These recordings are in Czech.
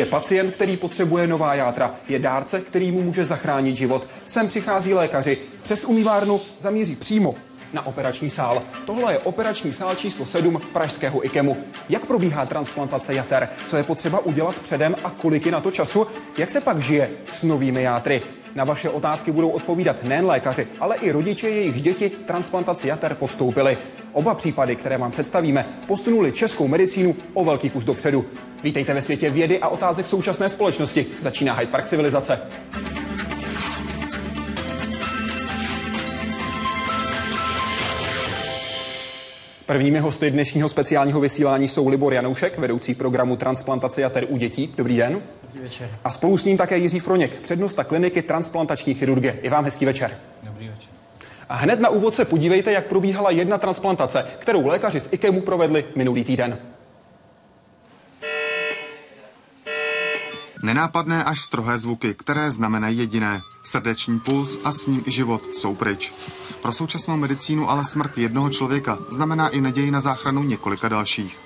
Je pacient, který potřebuje nová játra. Je dárce, který mu může zachránit život. Sem přichází lékaři. Přes umývárnu zamíří přímo na operační sál. Tohle je operační sál číslo 7 pražského IKEMu. Jak probíhá transplantace jater? Co je potřeba udělat předem a kolik je na to času? Jak se pak žije s novými játry? Na vaše otázky budou odpovídat nejen lékaři, ale i rodiče, jejich děti transplantaci jater podstoupili. Oba případy, které vám představíme, posunuli českou medicínu o velký kus dopředu. Vítejte ve světě vědy a otázek současné společnosti. Začíná Hyde Park civilizace. Prvními hosty dnešního speciálního vysílání jsou Libor Janoušek, vedoucí programu transplantace jater u dětí. Dobrý den. Dobrý večer. A spolu s ním také Jiří Froněk, přednosta kliniky transplantační chirurgie. I vám hezký večer. Dobrý večer. A hned na úvod se podívejte, jak probíhala jedna transplantace, kterou lékaři z IKEMu provedli minulý týden. Nenápadné až strohé zvuky, které znamenají jediné. Srdeční puls a s ním i život jsou pryč. Pro současnou medicínu ale smrt jednoho člověka znamená i naději na záchranu několika dalších.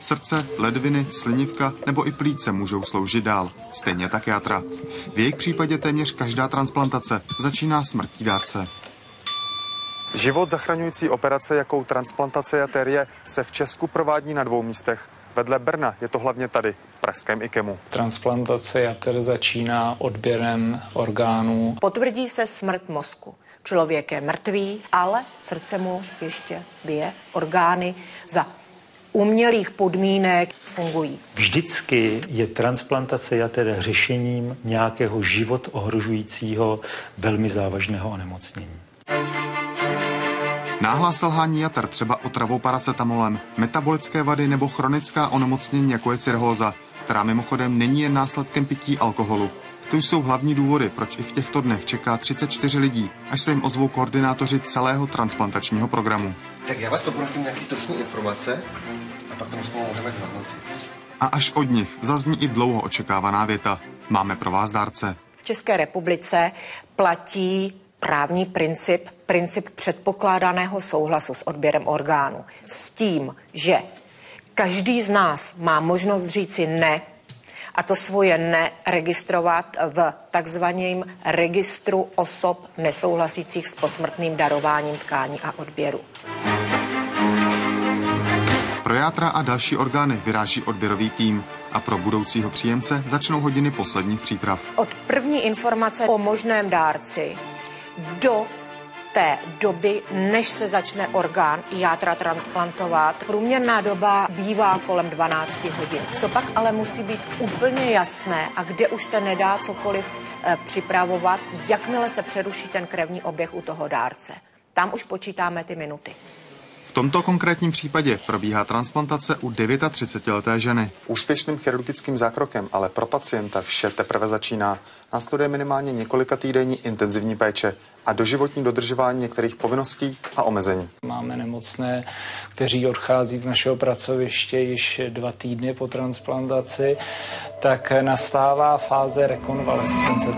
Srdce, ledviny, slinivka nebo i plíce můžou sloužit dál, stejně tak játra. V jejich případě téměř každá transplantace začíná smrtí dárce. Život zachraňující operace, jakou transplantace jaterie, se v Česku provádí na dvou místech. Vedle Brna je to hlavně tady, v pražském IKEMu. Transplantace jater začíná odběrem orgánů. Potvrdí se smrt mozku. Člověk je mrtvý, ale srdce mu ještě bije, orgány za umělých podmínek fungují. Vždycky je transplantace jater řešením nějakého život ohrožujícího velmi závažného onemocnění. Náhlá selhání jater, třeba otravou paracetamolem, metabolické vady nebo chronická onemocnění jako je cirhóza, která mimochodem není jen následkem pití alkoholu. To jsou hlavní důvody, proč i v těchto dnech čeká 34 lidí, až se jim ozvou koordinátoři celého transplantačního programu. Tak já vás poprosím nějaký stručné informace a pak tomu spolu můžeme zhodnotit. A až od nich zazní i dlouho očekávaná věta. Máme pro vás dárce. V České republice platí právní princip, princip předpokládaného souhlasu s odběrem orgánů. S tím, že každý z nás má možnost říci ne a to svoje neregistrovat v takzvaném registru osob nesouhlasících s posmrtným darováním tkání a odběru. Pro játra a další orgány vyráží odběrový tým a pro budoucího příjemce začnou hodiny posledních příprav. Od první informace o možném dárci do té doby, než se začne orgán játra transplantovat. Průměrná doba bývá kolem 12 hodin. Co pak ale musí být úplně jasné a kde už se nedá cokoliv e, připravovat, jakmile se přeruší ten krevní oběh u toho dárce. Tam už počítáme ty minuty. V tomto konkrétním případě probíhá transplantace u 39-leté ženy. Úspěšným chirurgickým zákrokem ale pro pacienta vše teprve začíná. Následuje minimálně několika týdenní intenzivní péče a doživotní dodržování některých povinností a omezení. Máme nemocné, kteří odchází z našeho pracoviště již dva týdny po transplantaci, tak nastává fáze rekonvalescence.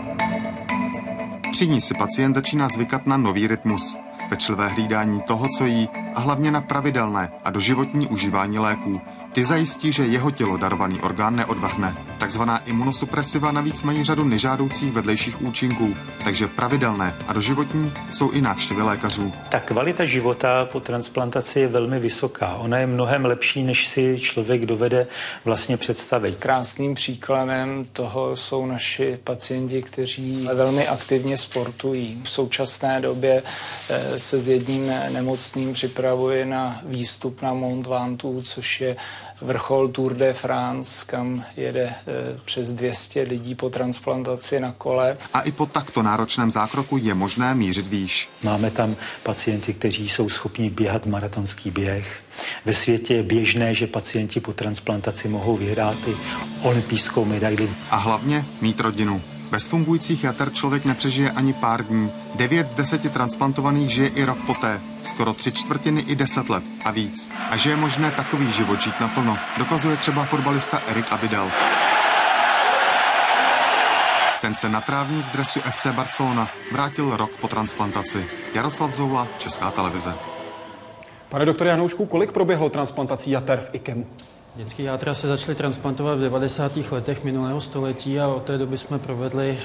Při ní si pacient začíná zvykat na nový rytmus pečlivé hlídání toho, co jí a hlavně na pravidelné a doživotní užívání léků. Ty zajistí, že jeho tělo darovaný orgán neodvrhne. Takzvaná imunosupresiva navíc mají řadu nežádoucích vedlejších účinků, takže pravidelné a doživotní jsou i návštěvy lékařů. Ta kvalita života po transplantaci je velmi vysoká. Ona je mnohem lepší, než si člověk dovede vlastně představit. Krásným příkladem toho jsou naši pacienti, kteří velmi aktivně sportují. V současné době eh, se s jedním nemocným připravuje na výstup na Mont Ventoux, což je vrchol Tour de France, kam jede e, přes 200 lidí po transplantaci na kole. A i po takto náročném zákroku je možné mířit výš. Máme tam pacienty, kteří jsou schopni běhat maratonský běh. Ve světě je běžné, že pacienti po transplantaci mohou vyhrát i olympijskou medaili. A hlavně mít rodinu. Bez fungujících jater člověk nepřežije ani pár dní. Devět z deseti transplantovaných žije i rok poté. Skoro tři čtvrtiny i deset let a víc. A že je možné takový život žít naplno, dokazuje třeba fotbalista Erik Abidel. Ten se na trávník v dresu FC Barcelona vrátil rok po transplantaci. Jaroslav Zoula, Česká televize. Pane doktore Janoušku, kolik proběhlo transplantací jater v IKEMu? Dětský játra se začaly transplantovat v 90. letech minulého století a od té doby jsme provedli e,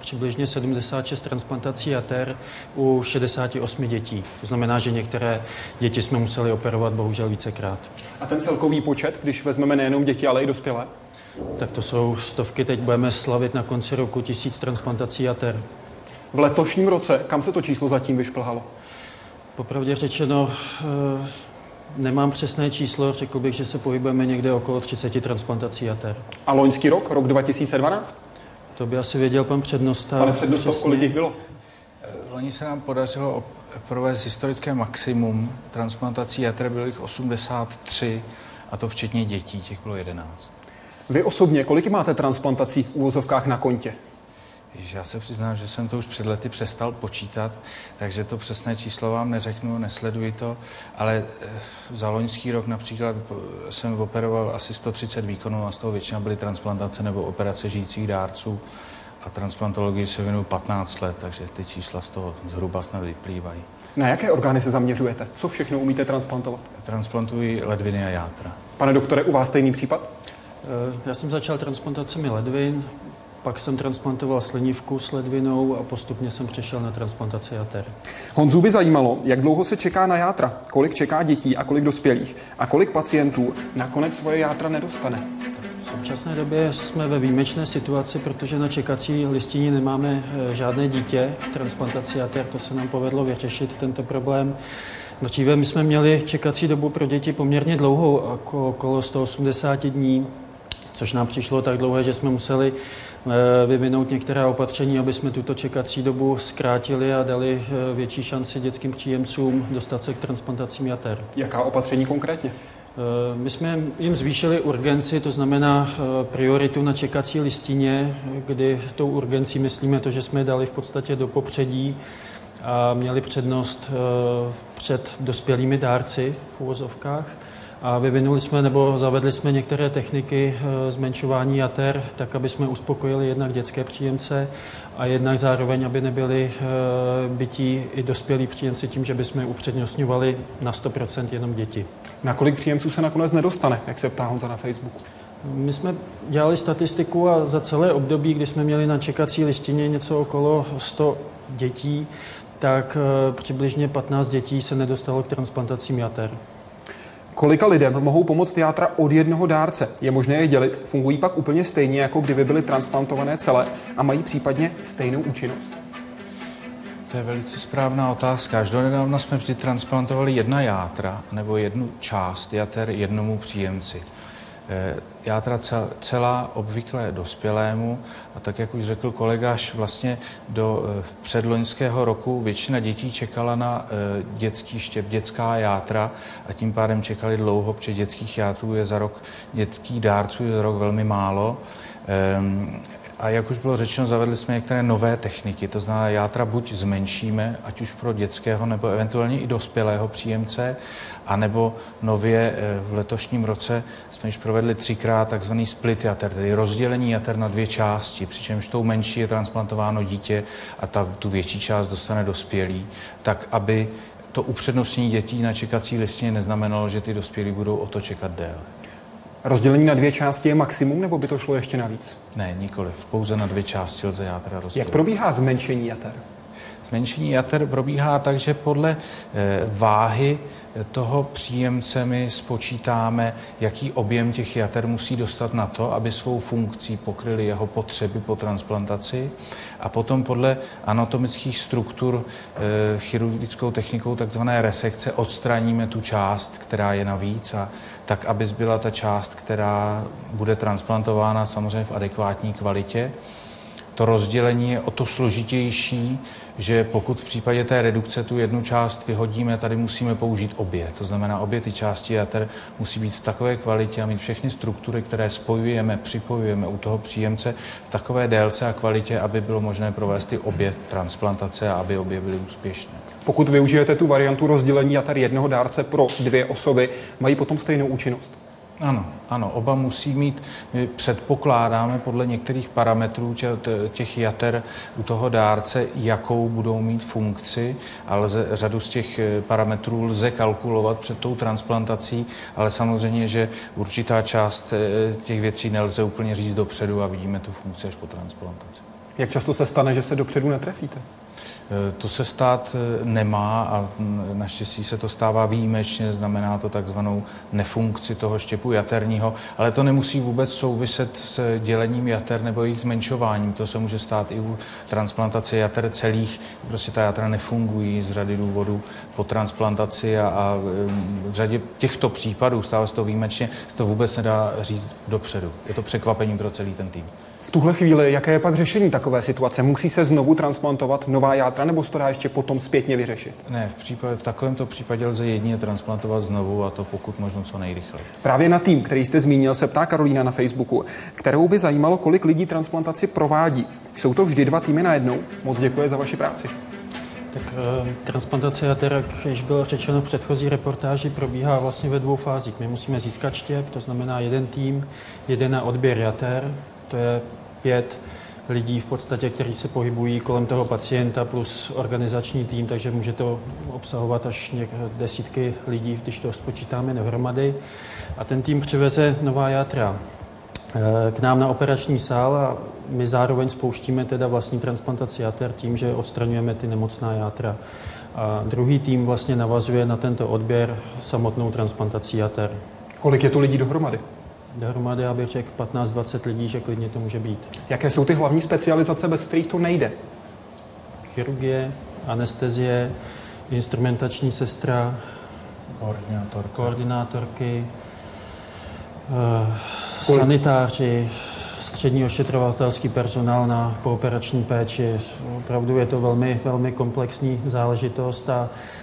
přibližně 76 transplantací jater u 68 dětí. To znamená, že některé děti jsme museli operovat bohužel vícekrát. A ten celkový počet, když vezmeme nejenom děti, ale i dospělé? Tak to jsou stovky, teď budeme slavit na konci roku tisíc transplantací jater. V letošním roce, kam se to číslo zatím vyšplhalo? Popravdě řečeno, e, Nemám přesné číslo, řekl bych, že se pohybujeme někde okolo 30 transplantací jater. A loňský rok, rok 2012? To by asi věděl pan přednosta. Pane přednosta, přesně. kolik jich bylo? Loni se nám podařilo provést historické maximum transplantací jater, bylo jich 83, a to včetně dětí, těch bylo 11. Vy osobně, kolik máte transplantací v úvozovkách na kontě? Já se přiznám, že jsem to už před lety přestal počítat, takže to přesné číslo vám neřeknu, nesleduji to, ale eh, za loňský rok například eh, jsem operoval asi 130 výkonů a z toho většina byly transplantace nebo operace žijících dárců a transplantologii se věnuju 15 let, takže ty čísla z toho zhruba snad vyplývají. Na jaké orgány se zaměřujete? Co všechno umíte transplantovat? Transplantuji ledviny a játra. Pane doktore, u vás stejný případ? Eh, já jsem začal transplantacemi ledvin, pak jsem transplantoval slinivku s ledvinou a postupně jsem přešel na transplantaci jater. Honzu by zajímalo, jak dlouho se čeká na játra, kolik čeká dětí a kolik dospělých a kolik pacientů nakonec svoje játra nedostane. V současné době jsme ve výjimečné situaci, protože na čekací listině nemáme eh, žádné dítě v transplantaci jater. To se nám povedlo vyřešit tento problém. Dříve my jsme měli čekací dobu pro děti poměrně dlouhou, okolo 180 dní, což nám přišlo tak dlouhé, že jsme museli vyvinout některá opatření, aby jsme tuto čekací dobu zkrátili a dali eh, větší šanci dětským příjemcům dostat se k transplantacím jater. Jaká opatření konkrétně? Eh, my jsme jim zvýšili urgenci, to znamená prioritu na čekací listině, kdy tou urgencí myslíme to, že jsme je dali v podstatě do popředí a měli přednost před dospělými dárci v úvozovkách. A vyvinuli jsme nebo zavedli jsme některé techniky eh, zmenšování jater, tak aby jsme uspokojili jednak dětské příjemce a jednak zároveň, aby nebyli eh, bytí i dospělí příjemci tím, že bychom upřednostňovali na 100% jenom děti. Na kolik příjemců se nakonec nedostane, jak se ptá Honza na Facebooku? My jsme dělali statistiku a za celé období, kdy jsme měli na čekací listině něco okolo 100 dětí, tak eh, přibližně 15 dětí se nedostalo k transplantacím jater. Kolika lidem mohou pomoct játra od jednoho dárce? Je možné je dělit? Fungují pak úplně stejně, jako kdyby byly transplantované celé a mají případně stejnou účinnost? To je velice správná otázka. Až do nedávna jsme vždy transplantovali jedna játra nebo jednu část jater jednomu příjemci. Eh, játra celá obvykle dospělému a tak, jak už řekl kolega, až vlastně do eh, předloňského roku většina dětí čekala na eh, dětský štěp, dětská játra a tím pádem čekali dlouho, protože dětských játrů je za rok, dětských dárců je za rok velmi málo. A jak už bylo řečeno, zavedli jsme některé nové techniky, to znamená, játra buď zmenšíme, ať už pro dětského nebo eventuálně i dospělého příjemce, anebo nově eh, v letošním roce jsme již provedli třikrát takzvaný split jater, tedy rozdělení jater na dvě části, přičemž tou menší je transplantováno dítě a ta, tu větší část dostane dospělý, tak aby to upřednostnění dětí na čekací listině neznamenalo, že ty dospělí budou o to čekat déle. Rozdělení na dvě části je maximum, nebo by to šlo ještě navíc? Ne, nikoliv. Pouze na dvě části lze játra rozdělit. Jak probíhá zmenšení jater? Zmenšení jater probíhá tak, že podle eh, váhy toho příjemce my spočítáme, jaký objem těch jater musí dostat na to, aby svou funkcí pokryly jeho potřeby po transplantaci. A potom podle anatomických struktur e, chirurgickou technikou takzvané resekce odstraníme tu část, která je navíc a tak, aby zbyla ta část, která bude transplantována samozřejmě v adekvátní kvalitě. To rozdělení je o to složitější, že pokud v případě té redukce tu jednu část vyhodíme, tady musíme použít obě. To znamená, obě ty části jater musí být v takové kvalitě a mít všechny struktury, které spojujeme, připojujeme u toho příjemce v takové délce a kvalitě, aby bylo možné provést ty obě transplantace a aby obě byly úspěšné. Pokud využijete tu variantu rozdělení jater jednoho dárce pro dvě osoby, mají potom stejnou účinnost? Ano, ano, oba musí mít, my předpokládáme podle některých parametrů těch jater u toho dárce, jakou budou mít funkci, ale lze, řadu z těch eh, parametrů lze kalkulovat před tou transplantací, ale samozřejmě, že určitá část eh, těch věcí nelze úplně říct dopředu a vidíme tu funkci až po transplantaci. Jak často se stane, že se dopředu netrefíte? Eh, to se stát eh, nemá a mm, naštěstí se to stává výjimečně, znamená to takzvanou nefunkci toho štěpu jaterního, ale to nemusí vůbec souviset s dělením jater nebo jejich zmenšováním. To se může stát i u transplantace jater celých, prostě ta jatra nefungují z řady důvodů po transplantaci a, a mm, v řadě těchto případů, stává se to výjimečně, se to vůbec nedá říct dopředu. Je to překvapení pro celý ten tým. V tuhle chvíli, jaké je pak řešení takové situace? Musí se znovu transplantovat nová játra, nebo se to dá ještě potom zpětně vyřešit? Ne, v, případě, v takovémto případě lze jedině transplantovat znovu a to pokud možno co nejrychleji. Právě na tým, který jste zmínil, se ptá Karolína na Facebooku, kterou by zajímalo, kolik lidí transplantaci provádí. Jsou to vždy dva týmy najednou? Moc děkuji za vaši práci. Tak e, transplantace jater, jak již bylo řečeno v předchozí reportáži, probíhá vlastně ve dvou fázích. My musíme získat štěp, to znamená jeden tým, jeden na odběr jater, to je pět lidí v podstatě, kteří se pohybují kolem toho pacienta plus organizační tým, takže může to obsahovat až desítky lidí, když to spočítáme dohromady. A ten tým přiveze nová játra eh, k nám na operační sál a my zároveň spouštíme teda vlastní transplantaci jater tím, že odstraňujeme ty nemocná játra. A druhý tým vlastně navazuje na tento odběr samotnou transplantací jater. Kolik je tu lidí dohromady? Dohromady, já bych řekl 15-20 lidí, že klidně to může být. Jaké jsou ty hlavní specializace, bez kterých to nejde? Chirurgie, anestezie, instrumentační sestra, koordinátorka. koordinátorky, uh, sanitáři, střední ošetřovatelský personál na pooperační péči. Opravdu je to velmi, velmi komplexní záležitost a Eh,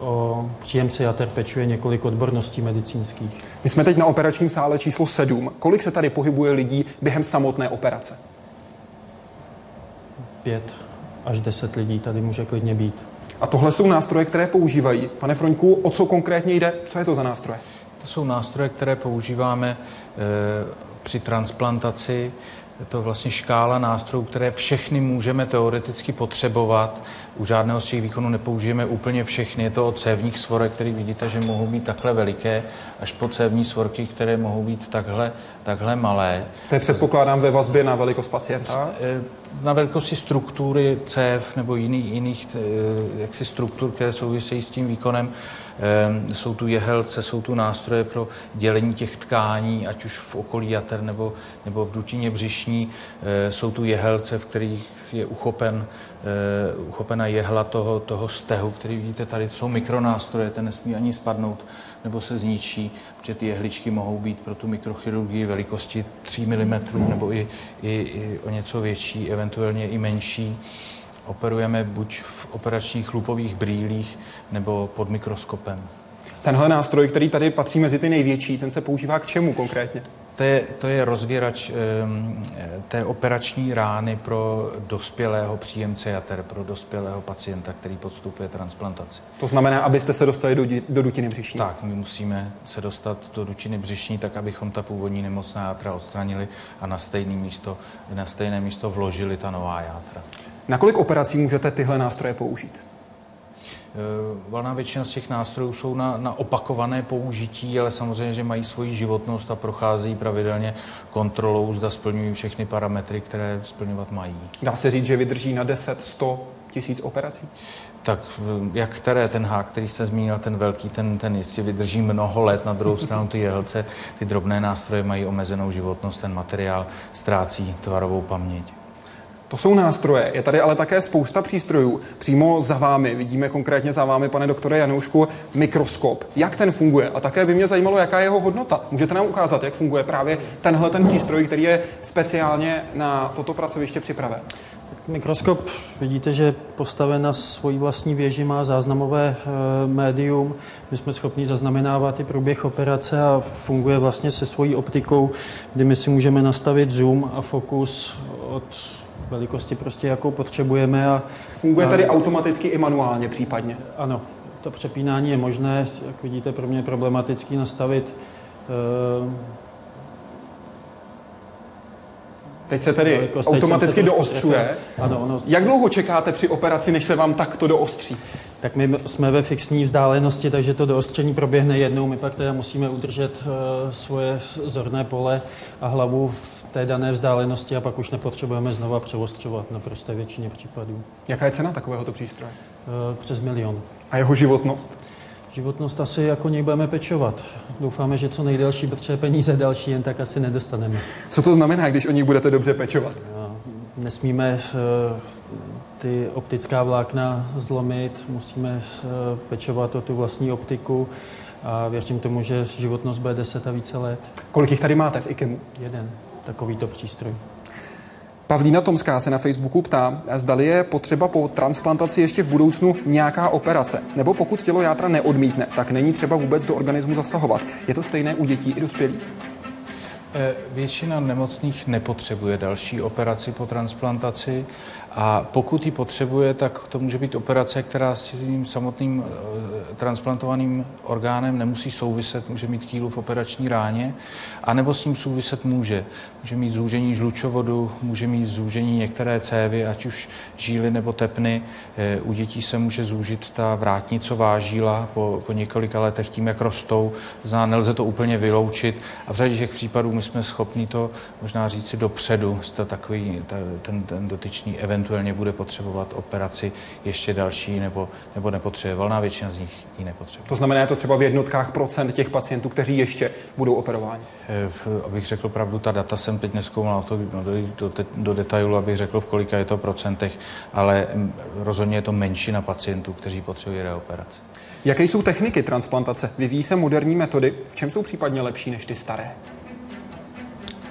o příjemce jater pečuje několik odborností medicínských. My jsme teď na operačním sále číslo 7. Kolik se tady pohybuje lidí během samotné operace? Pět až deset lidí tady může klidně být. A tohle jsou nástroje, které používají. Pane Froňku, o co konkrétně jde? Co je to za nástroje? To jsou nástroje, které používáme e, při transplantaci je to vlastně škála nástrojů, které všechny můžeme teoreticky potřebovat. U žádného z těch výkonů nepoužijeme úplně všechny. Je to od cévních svorek, které vidíte, že mohou být takhle veliké, až po cévní svorky, které mohou být takhle, takhle malé. To je předpokládám ve vazbě na velikost pacienta? Eh, na velikosti struktury cév nebo jiných, jiných eh, jaksi struktur, které souvisejí s tím výkonem. Ehm, jsou tu jehelce, jsou tu nástroje pro dělení těch tkání, ať už v okolí jater nebo, nebo v dutině břišní. Jsou tu jehelce, v kterých je uchopen, uchopena jehla toho, toho stehu, který vidíte tady. Jsou mikronástroje, ten nesmí ani spadnout nebo se zničí, protože ty jehličky mohou být pro tu mikrochirurgii velikosti 3 mm nebo i, i, i o něco větší, eventuálně i menší. Operujeme buď v operačních lupových brýlích nebo pod mikroskopem. Tenhle nástroj, který tady patří mezi ty největší, ten se používá k čemu konkrétně? To je, to je rozvěrač um, té operační rány pro dospělého příjemce jater, pro dospělého pacienta, který podstupuje transplantaci. To znamená, abyste se dostali do, do dutiny břišní? Tak, my musíme se dostat do dutiny břišní, tak abychom ta původní nemocná játra odstranili a na stejné místo, na stejné místo vložili ta nová játra. Na kolik operací můžete tyhle nástroje použít? Eh, valná většina z těch nástrojů jsou na, na opakované použití, ale samozřejmě, že mají svoji životnost a procházejí pravidelně kontrolou, zda splňují všechny parametry, které splňovat mají. Dá se říct, že vydrží na 10, 100 tisíc operací? Tak eh, jak které, ten hák, který jste zmínil, ten velký, ten, ten jistě vydrží mnoho let. Na druhou stranu ty jehlce, ty drobné nástroje mají omezenou životnost, ten materiál ztrácí tvarovou paměť. To jsou nástroje. Je tady ale také spousta přístrojů. Přímo za vámi, vidíme konkrétně za vámi, pane doktore Janoušku, mikroskop. Jak ten funguje? A také by mě zajímalo, jaká je jeho hodnota. Můžete nám ukázat, jak funguje právě tenhle ten přístroj, který je speciálně na toto pracoviště připraven? Mikroskop, vidíte, že postaven na svojí vlastní věži, má záznamové e, médium. My jsme schopni zaznamenávat i průběh operace a funguje vlastně se svojí optikou, kdy my si můžeme nastavit zoom a fokus od velikosti prostě, jakou potřebujeme. A, Funguje tady automaticky i manuálně případně? Ano, to přepínání je možné, jak vidíte, pro mě je problematický nastavit Teď se tedy Jako automaticky se doostřuje. jako- ano, ono- Jak dlouho čekáte při operaci, než se vám takto doostří? Tak my jsme ve fixní vzdálenosti, takže to doostření proběhne jednou. My pak teda musíme udržet eh, svoje zorné pole a hlavu v té dané vzdálenosti a pak už nepotřebujeme znova přeostřovat na prosté většině případů. Jaká je cena takovéhoto přístroje? Eh, Přes milion. A jeho životnost? Životnost asi jako něj budeme pečovat. Doufáme, že co nejdelší, protože peníze další jen tak asi nedostaneme. Co to znamená, když o nich budete dobře pečovat? Nesmíme eh, ty optická vlákna zlomit, musíme eh, pečovat o tu vlastní optiku a věřím tomu, že životnost bude 10 a více let. Kolik jich tady máte v IKEMu? Jeden takovýto přístroj. Pavlína Tomská se na Facebooku ptá, zdali je potřeba po transplantaci ještě v budoucnu nějaká operace. Nebo pokud tělo játra neodmítne, tak není třeba vůbec do organismu zasahovat. Je to stejné u dětí i dospělých? Eh, Většina nemocných nepotřebuje další operaci po transplantaci a pokud ji potřebuje, tak to může být operace, která s tím samotným eh, transplantovaným orgánem nemusí souviset, může mít kýlu v operační ráně, anebo s ním souviset může. Může mít zúžení žlučovodu, může mít zúžení některé cévy, ať už žíly nebo tepny. Eh, U dětí se může zúžit ta vrátnicová žíla po, po několika letech tím, jak rostou. Zná, nelze to úplně vyloučit a v řadě těch případů my jsme schopni to možná říci dopředu, takový ta, ten, ten dotyčný eventuálně bude potřebovat operaci ještě další nebo, nebo nepotřebuje. Valná většina z nich ji nepotřebuje. To znamená, je to třeba v jednotkách procent těch pacientů, kteří ještě budou operováni. V- Abych řekl pravdu, ta data jsem teď neskoumal to no, do, do, do detailu, abych řekl, v kolika je to procentech, ale mm, rozhodně je to menšina pacientů, kteří potřebují reoperaci. Jaké jsou techniky transplantace? Vyvíjí se moderní metody? V čem jsou případně lepší než ty staré?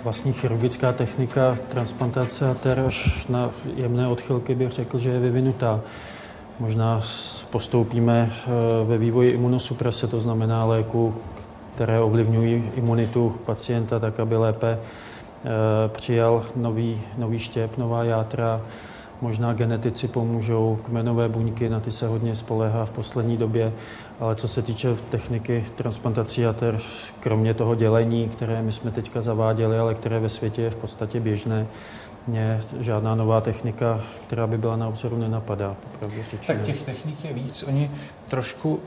Vlastní chirurgická technika transplantace jater až na jemné odchylky bych řekl, že je vyvinutá. Možná postoupíme eh, ve vývoji imunosuprese, to znamená léku, které ovlivňují imunitu pacienta tak, aby lépe eh, přijal nový, nový štěp, nová játra. Možná genetici pomůžou, kmenové buňky, na ty se hodně spoléhá v poslední době, ale co se týče techniky transplantací jater, kromě toho dělení, které my jsme teďka zaváděli, ale které ve světě je v podstatě běžné, mě žádná nová technika, která by byla na obzoru, nenapadá. Tak těch technik je víc. Oni trošku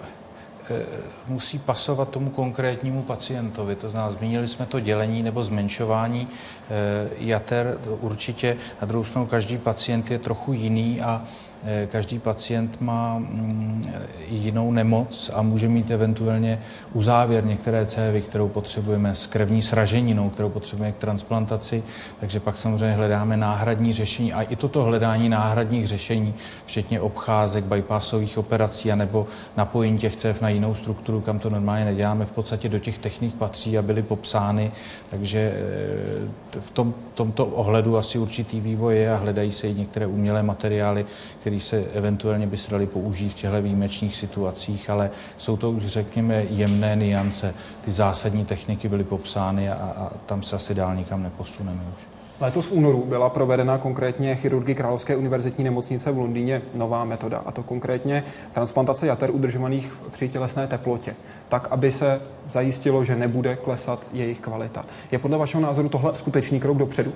musí pasovat tomu konkrétnímu pacientovi. To znamená, zmínili jsme to dělení nebo zmenšování eh, jater. To určitě na druhou stranu každý pacient je trochu jiný a eh, každý pacient má mm, jinou nemoc a může mít eventuálně uzávěr některé cévy, kterou potřebujeme s krevní sraženinou, kterou potřebujeme k transplantaci, takže pak samozřejmě hledáme náhradní řešení a i toto hledání náhradních řešení, včetně obcházek, bypassových operací anebo napojení těch cév na jinou strukturu, kam to normálně neděláme, v podstatě do těch technik patří a byly popsány, takže eh, v tom, tomto ohledu asi určitý vývoj je a hledají se i některé umělé materiály, které se eventuálně by se daly použít v těchto výjimečných situacích, ale jsou to už řekněme jemné niance. Ty zásadní techniky byly popsány a, a tam se asi dál nikam neposuneme už. Letos v únoru byla provedena konkrétně chirurgy Královské univerzitní nemocnice v Londýně nová metoda, a to konkrétně transplantace jater udržovaných při tělesné teplotě, tak, aby se zajistilo, že nebude klesat jejich kvalita. Je podle vašeho názoru tohle skutečný krok dopředu?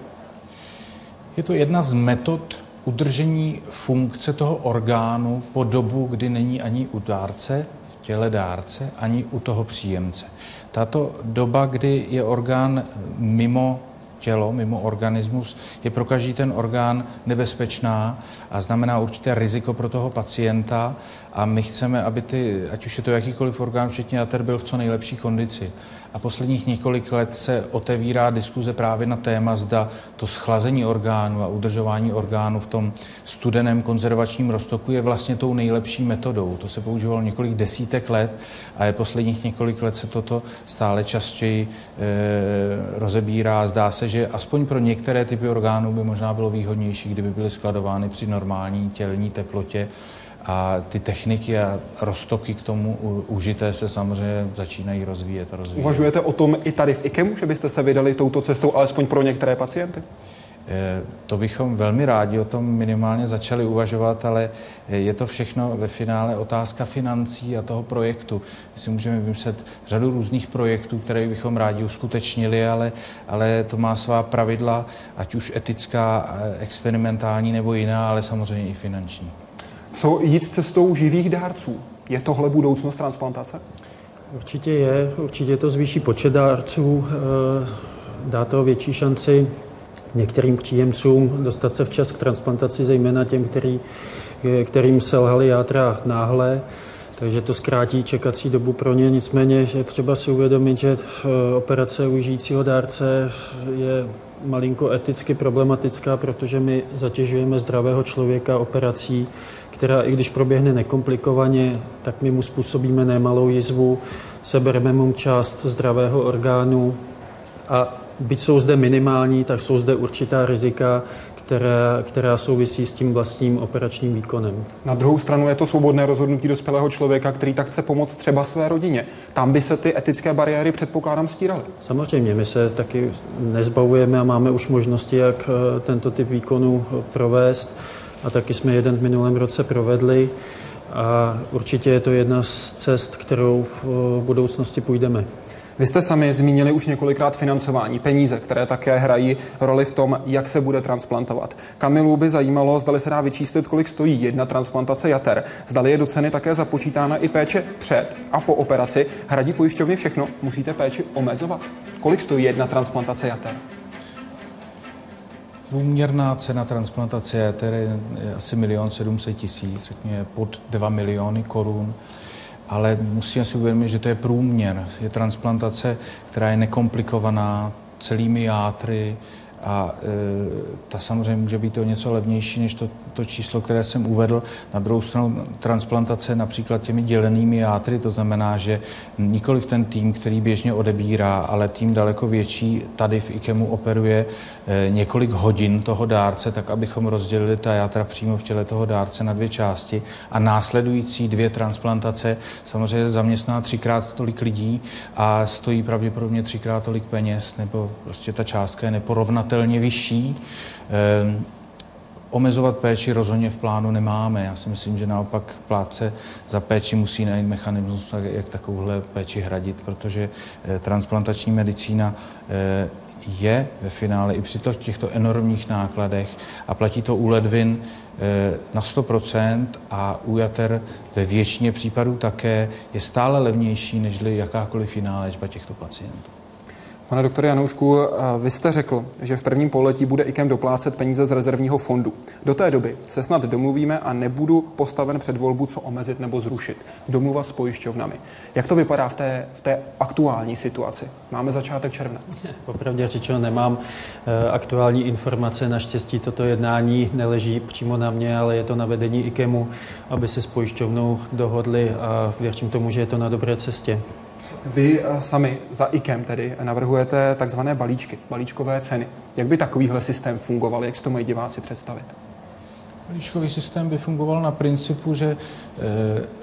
Je to jedna z metod udržení funkce toho orgánu po dobu, kdy není ani u dárce, v těle dárce, ani u toho příjemce. Tato doba, kdy je orgán mimo tělo, mimo organismus, je pro každý ten orgán nebezpečná a znamená určité riziko pro toho pacienta a my chceme, aby ty, ať už je to jakýkoliv orgán, včetně jater, byl v co nejlepší kondici. A posledních několik let se otevírá diskuze právě na téma, zda to schlazení orgánu a udržování orgánu v tom studeném konzervačním roztoku je vlastně tou nejlepší metodou. To se používalo několik desítek let a je posledních několik let se toto stále častěji e, rozebírá. Zdá se, že aspoň pro některé typy orgánů by možná bylo výhodnější, kdyby byly skladovány při normální tělní teplotě a ty techniky a roztoky k tomu užité se samozřejmě začínají rozvíjet a rozvíjet. Uvažujete o tom i tady v IKEMu, že byste se vydali touto cestou alespoň pro některé pacienty? Eh, to bychom velmi rádi o tom minimálně začali uvažovat, ale je to všechno ve finále otázka financí a toho projektu. My si můžeme vymyslet řadu různých projektů, které bychom rádi uskutečnili, ale, ale to má svá pravidla, ať už etická, eh, experimentální nebo jiná, ale samozřejmě i finanční. Co jít cestou živých dárců? Je tohle budoucnost transplantace? Určitě je, určitě to zvýší počet dárců, eh, dá to větší šanci některým příjemcům dostat se včas k transplantaci, zejména těm, který, kterým selhali játra náhle, takže to zkrátí čekací dobu pro ně. Nicméně je třeba si uvědomit, že eh, operace u žijícího dárce je malinko eticky problematická, protože my zatěžujeme zdravého člověka operací, která i když proběhne nekomplikovaně, tak my mu způsobíme nemalou jizvu, sebereme mu část zdravého orgánu a byť jsou zde minimální, tak jsou zde určitá rizika, která, která souvisí s tím vlastním operačním výkonem. Na druhou stranu je to svobodné rozhodnutí dospělého člověka, který tak chce pomoct třeba své rodině. Tam by se ty etické bariéry, předpokládám, stíraly. Samozřejmě, my se taky nezbavujeme a máme už možnosti, jak eh, tento typ výkonu eh, provést. A taky jsme jeden v minulém roce provedli. A určitě je to jedna z cest, kterou v budoucnosti půjdeme. Vy jste sami zmínili už několikrát financování, peníze, které také hrají roli v tom, jak se bude transplantovat. Kamilu by zajímalo, zdali se dá vyčíslit, kolik stojí jedna transplantace jater. Zdali je do ceny také započítána i péče před a po operaci. Hradí pojišťovny všechno, musíte péči omezovat. Kolik stojí jedna transplantace jater? Průměrná cena transplantace je asi milion 700 tisíc, řekněme pod 2 miliony korun ale musíme si uvědomit, že to je průměr. Je transplantace, která je nekomplikovaná celými játry, a e, ta samozřejmě může být o něco levnější než to, to číslo, které jsem uvedl. Na druhou stranu transplantace například těmi dělenými játry, to znamená, že nikoli ten tým, který běžně odebírá, ale tým daleko větší tady v IKEMu operuje e, několik hodin toho dárce, tak abychom rozdělili ta játra přímo v těle toho dárce na dvě části a následující dvě transplantace samozřejmě zaměstná třikrát tolik lidí a stojí pravděpodobně třikrát tolik peněz, nebo prostě ta částka je neporovnatelná srovnatelně vyšší. Omezovat péči rozhodně v plánu nemáme. Já si myslím, že naopak plátce za péči musí najít mechanismus, jak takovouhle péči hradit, protože eh, transplantační medicína eh, je ve finále i při těchto enormních nákladech a platí to u ledvin eh, na 100% a u jater ve většině případů také je stále levnější než jakákoliv jiná léčba těchto pacientů. Pane doktore Janoušku, eh, vy jste řekl, že v prvním pololetí bude IKEM doplácet peníze z rezervního fondu. Do té doby se snad domluvíme a nebudu postaven před volbu, co omezit nebo zrušit. Domluva s pojišťovnami. Jak to vypadá v té, v té aktuální situaci? Máme začátek června. Popravdě řečeno nemám eh, aktuální informace. Naštěstí toto jednání neleží přímo na mě, ale je to na vedení IKEMu, aby se s pojišťovnou dohodli a věřím tomu, že je to na dobré cestě. Vy eh, sami za IKEM tedy navrhujete takzvané balíčky, balíčkové ceny. Jak by takovýhle systém fungoval, jak si to mají diváci představit? Balíčkový systém by fungoval na principu, že e,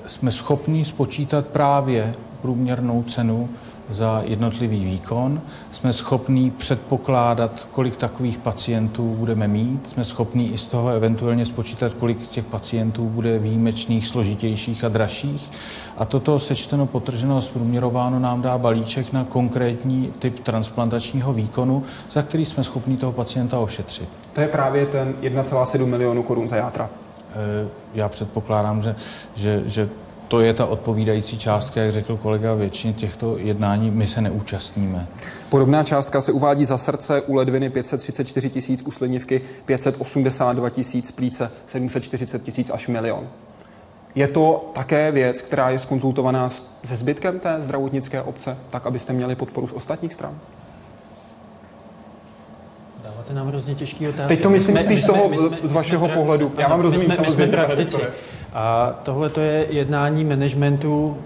jsme schopni spočítat právě průměrnou cenu za jednotlivý výkon. Jsme schopní předpokládat, kolik takových pacientů budeme mít. Jsme schopní i z toho eventuálně spočítat, kolik těch pacientů bude výjimečných, složitějších a dražších. A toto sečteno, potrženo a zprůměrováno nám dá balíček na konkrétní typ transplantačního výkonu, za který jsme schopni toho pacienta ošetřit. To je právě ten 1,7 milionu korun za játra. E, já předpokládám, že, že, že to je ta odpovídající částka, jak řekl kolega, většině těchto jednání my se neúčastníme. Podobná částka se uvádí za srdce, u ledviny 534 tisíc, u slinivky 582 tisíc, plíce 740 tisíc až milion. Je to také věc, která je skonzultovaná se zbytkem té zdravotnické obce, tak abyste měli podporu z ostatních stran? Dáváte nám hrozně těžký otázky. Teď to myslím spíš z toho, z vašeho pohledu. Já vám rozumím, my jsme, my jsme praktici. A tohle to je jednání managementu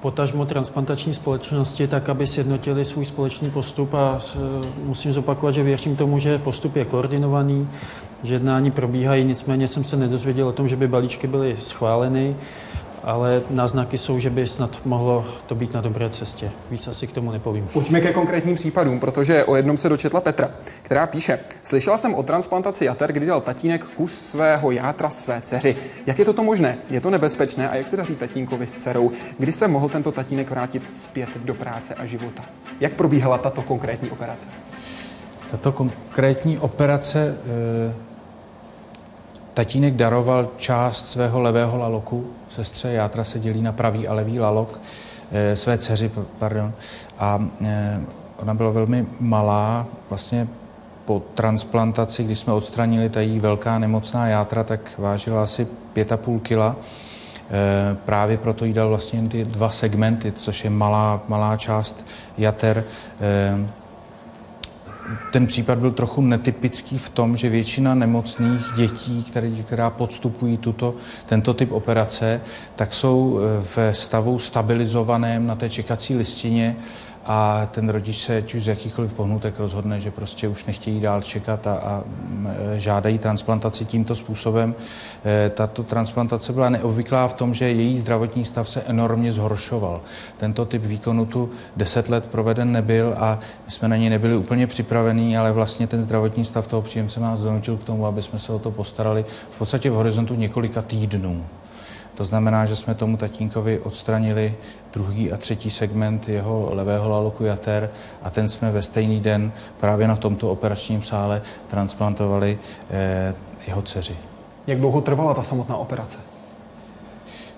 potažmo transplantační společnosti, tak aby sjednotili svůj společný postup. A musím zopakovat, že věřím tomu, že postup je koordinovaný, že jednání probíhají, nicméně jsem se nedozvěděl o tom, že by balíčky byly schváleny ale náznaky jsou, že by snad mohlo to být na dobré cestě. Víc asi k tomu nepovím. Pojďme ke konkrétním případům, protože o jednom se dočetla Petra, která píše, Slyšela jsem o transplantaci jater, kdy dal tatínek kus svého játra své dceři. Jak je toto možné? Je to nebezpečné? A jak se daří tatínkovi s dcerou? Kdy se mohl tento tatínek vrátit zpět do práce a života? Jak probíhala tato konkrétní operace? Tato konkrétní operace e, tatínek daroval část svého levého laloku, sestře játra se dělí na pravý a levý lalok, e, své dceři, pardon, a e, ona byla velmi malá, vlastně po transplantaci, když jsme odstranili ta jí velká nemocná játra, tak vážila asi 5,5 kila. E, právě proto jí dal vlastně ty dva segmenty, což je malá, malá část jater. Ten případ byl trochu netypický v tom, že většina nemocných dětí, které, která podstupují tuto, tento typ operace, tak jsou v stavu stabilizovaném na té čekací listině a ten rodič se ať už z jakýchkoliv pohnutek rozhodne, že prostě už nechtějí dál čekat a, a žádají transplantaci tímto způsobem. E, tato transplantace byla neobvyklá v tom, že její zdravotní stav se enormně zhoršoval. Tento typ výkonu tu deset let proveden nebyl a my jsme na něj nebyli úplně připravení, ale vlastně ten zdravotní stav toho příjemce nás donutil k tomu, aby jsme se o to postarali v podstatě v horizontu několika týdnů. To znamená, že jsme tomu tatínkovi odstranili druhý a třetí segment jeho levého laloku jater a ten jsme ve stejný den právě na tomto operačním sále transplantovali eh, jeho dceři. Jak dlouho trvala ta samotná operace?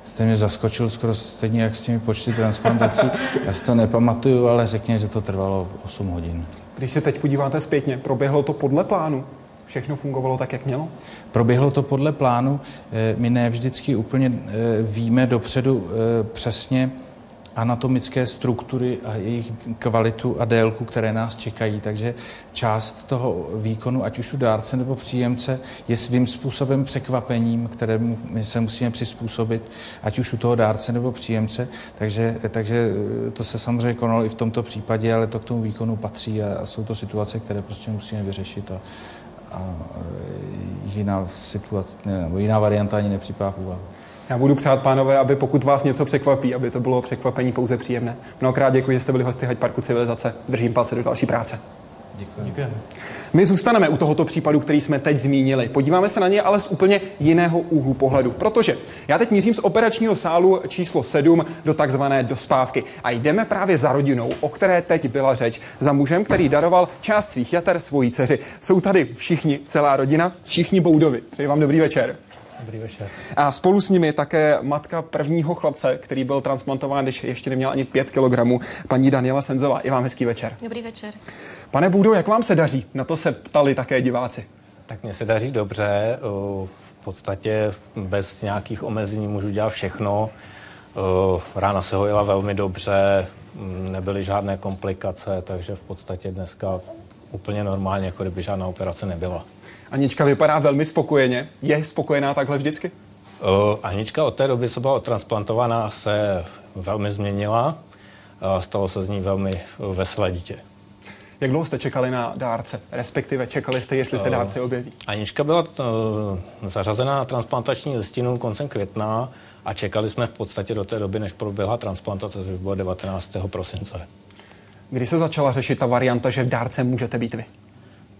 Jste mě zaskočil skoro stejně jak s těmi počty transplantací. Já si to nepamatuju, ale řekněme, že to trvalo 8 hodin. Když se teď podíváte zpětně, proběhlo to podle plánu? Všechno fungovalo tak, jak mělo? Proběhlo to podle plánu. Eh, my ne vždycky úplně eh, víme dopředu eh, přesně, anatomické struktury a jejich kvalitu a délku, které nás čekají. Takže část toho výkonu, ať už u dárce nebo příjemce, je svým způsobem překvapením, kterému my se musíme přizpůsobit, ať už u toho dárce nebo příjemce. Takže, takže to se samozřejmě konalo i v tomto případě, ale to k tomu výkonu patří a, a jsou to situace, které prostě musíme vyřešit. A, a jiná situace, nebo jiná varianta ani nepřipadá v úvahu. Já budu přát, pánové, aby pokud vás něco překvapí, aby to bylo překvapení pouze příjemné. Mnohokrát děkuji, že jste byli hosty Hyde Parku Civilizace. Držím palce do další práce. Děkuji. Děkujeme. My zůstaneme u tohoto případu, který jsme teď zmínili. Podíváme se na ně ale z úplně jiného úhlu pohledu, protože já teď mířím z operačního sálu číslo 7 do takzvané dospávky a jdeme právě za rodinou, o které teď byla řeč, za mužem, který daroval část svých jater svojí dceři. Jsou tady všichni, celá rodina, všichni Boudovi. Přeji vám dobrý večer. Dobrý večer. A spolu s nimi také matka prvního chlapce, který byl transplantován, když ještě neměl ani 5 kg, paní Daniela Senzová. I vám hezký večer. Dobrý večer. Pane Bůdo, jak vám se daří? Na to se ptali také diváci. Tak mně se daří dobře. V podstatě bez nějakých omezení můžu dělat všechno. Rána se hojila velmi dobře, nebyly žádné komplikace, takže v podstatě dneska úplně normálně, jako kdyby žádná operace nebyla. Anička vypadá velmi spokojeně. Je spokojená takhle vždycky? Uh, Anička od té doby, co byla odtransplantovaná, se velmi změnila. Uh, stalo se z ní velmi veselé dítě. Jak dlouho jste čekali na dárce? Respektive čekali jste, jestli se dárce objeví? Anička byla uh, zařazena na transplantační listinu koncem května a čekali jsme v podstatě do té doby, než proběhla transplantace, což bylo 19. prosince. Kdy se začala řešit ta varianta, že v dárce můžete být vy?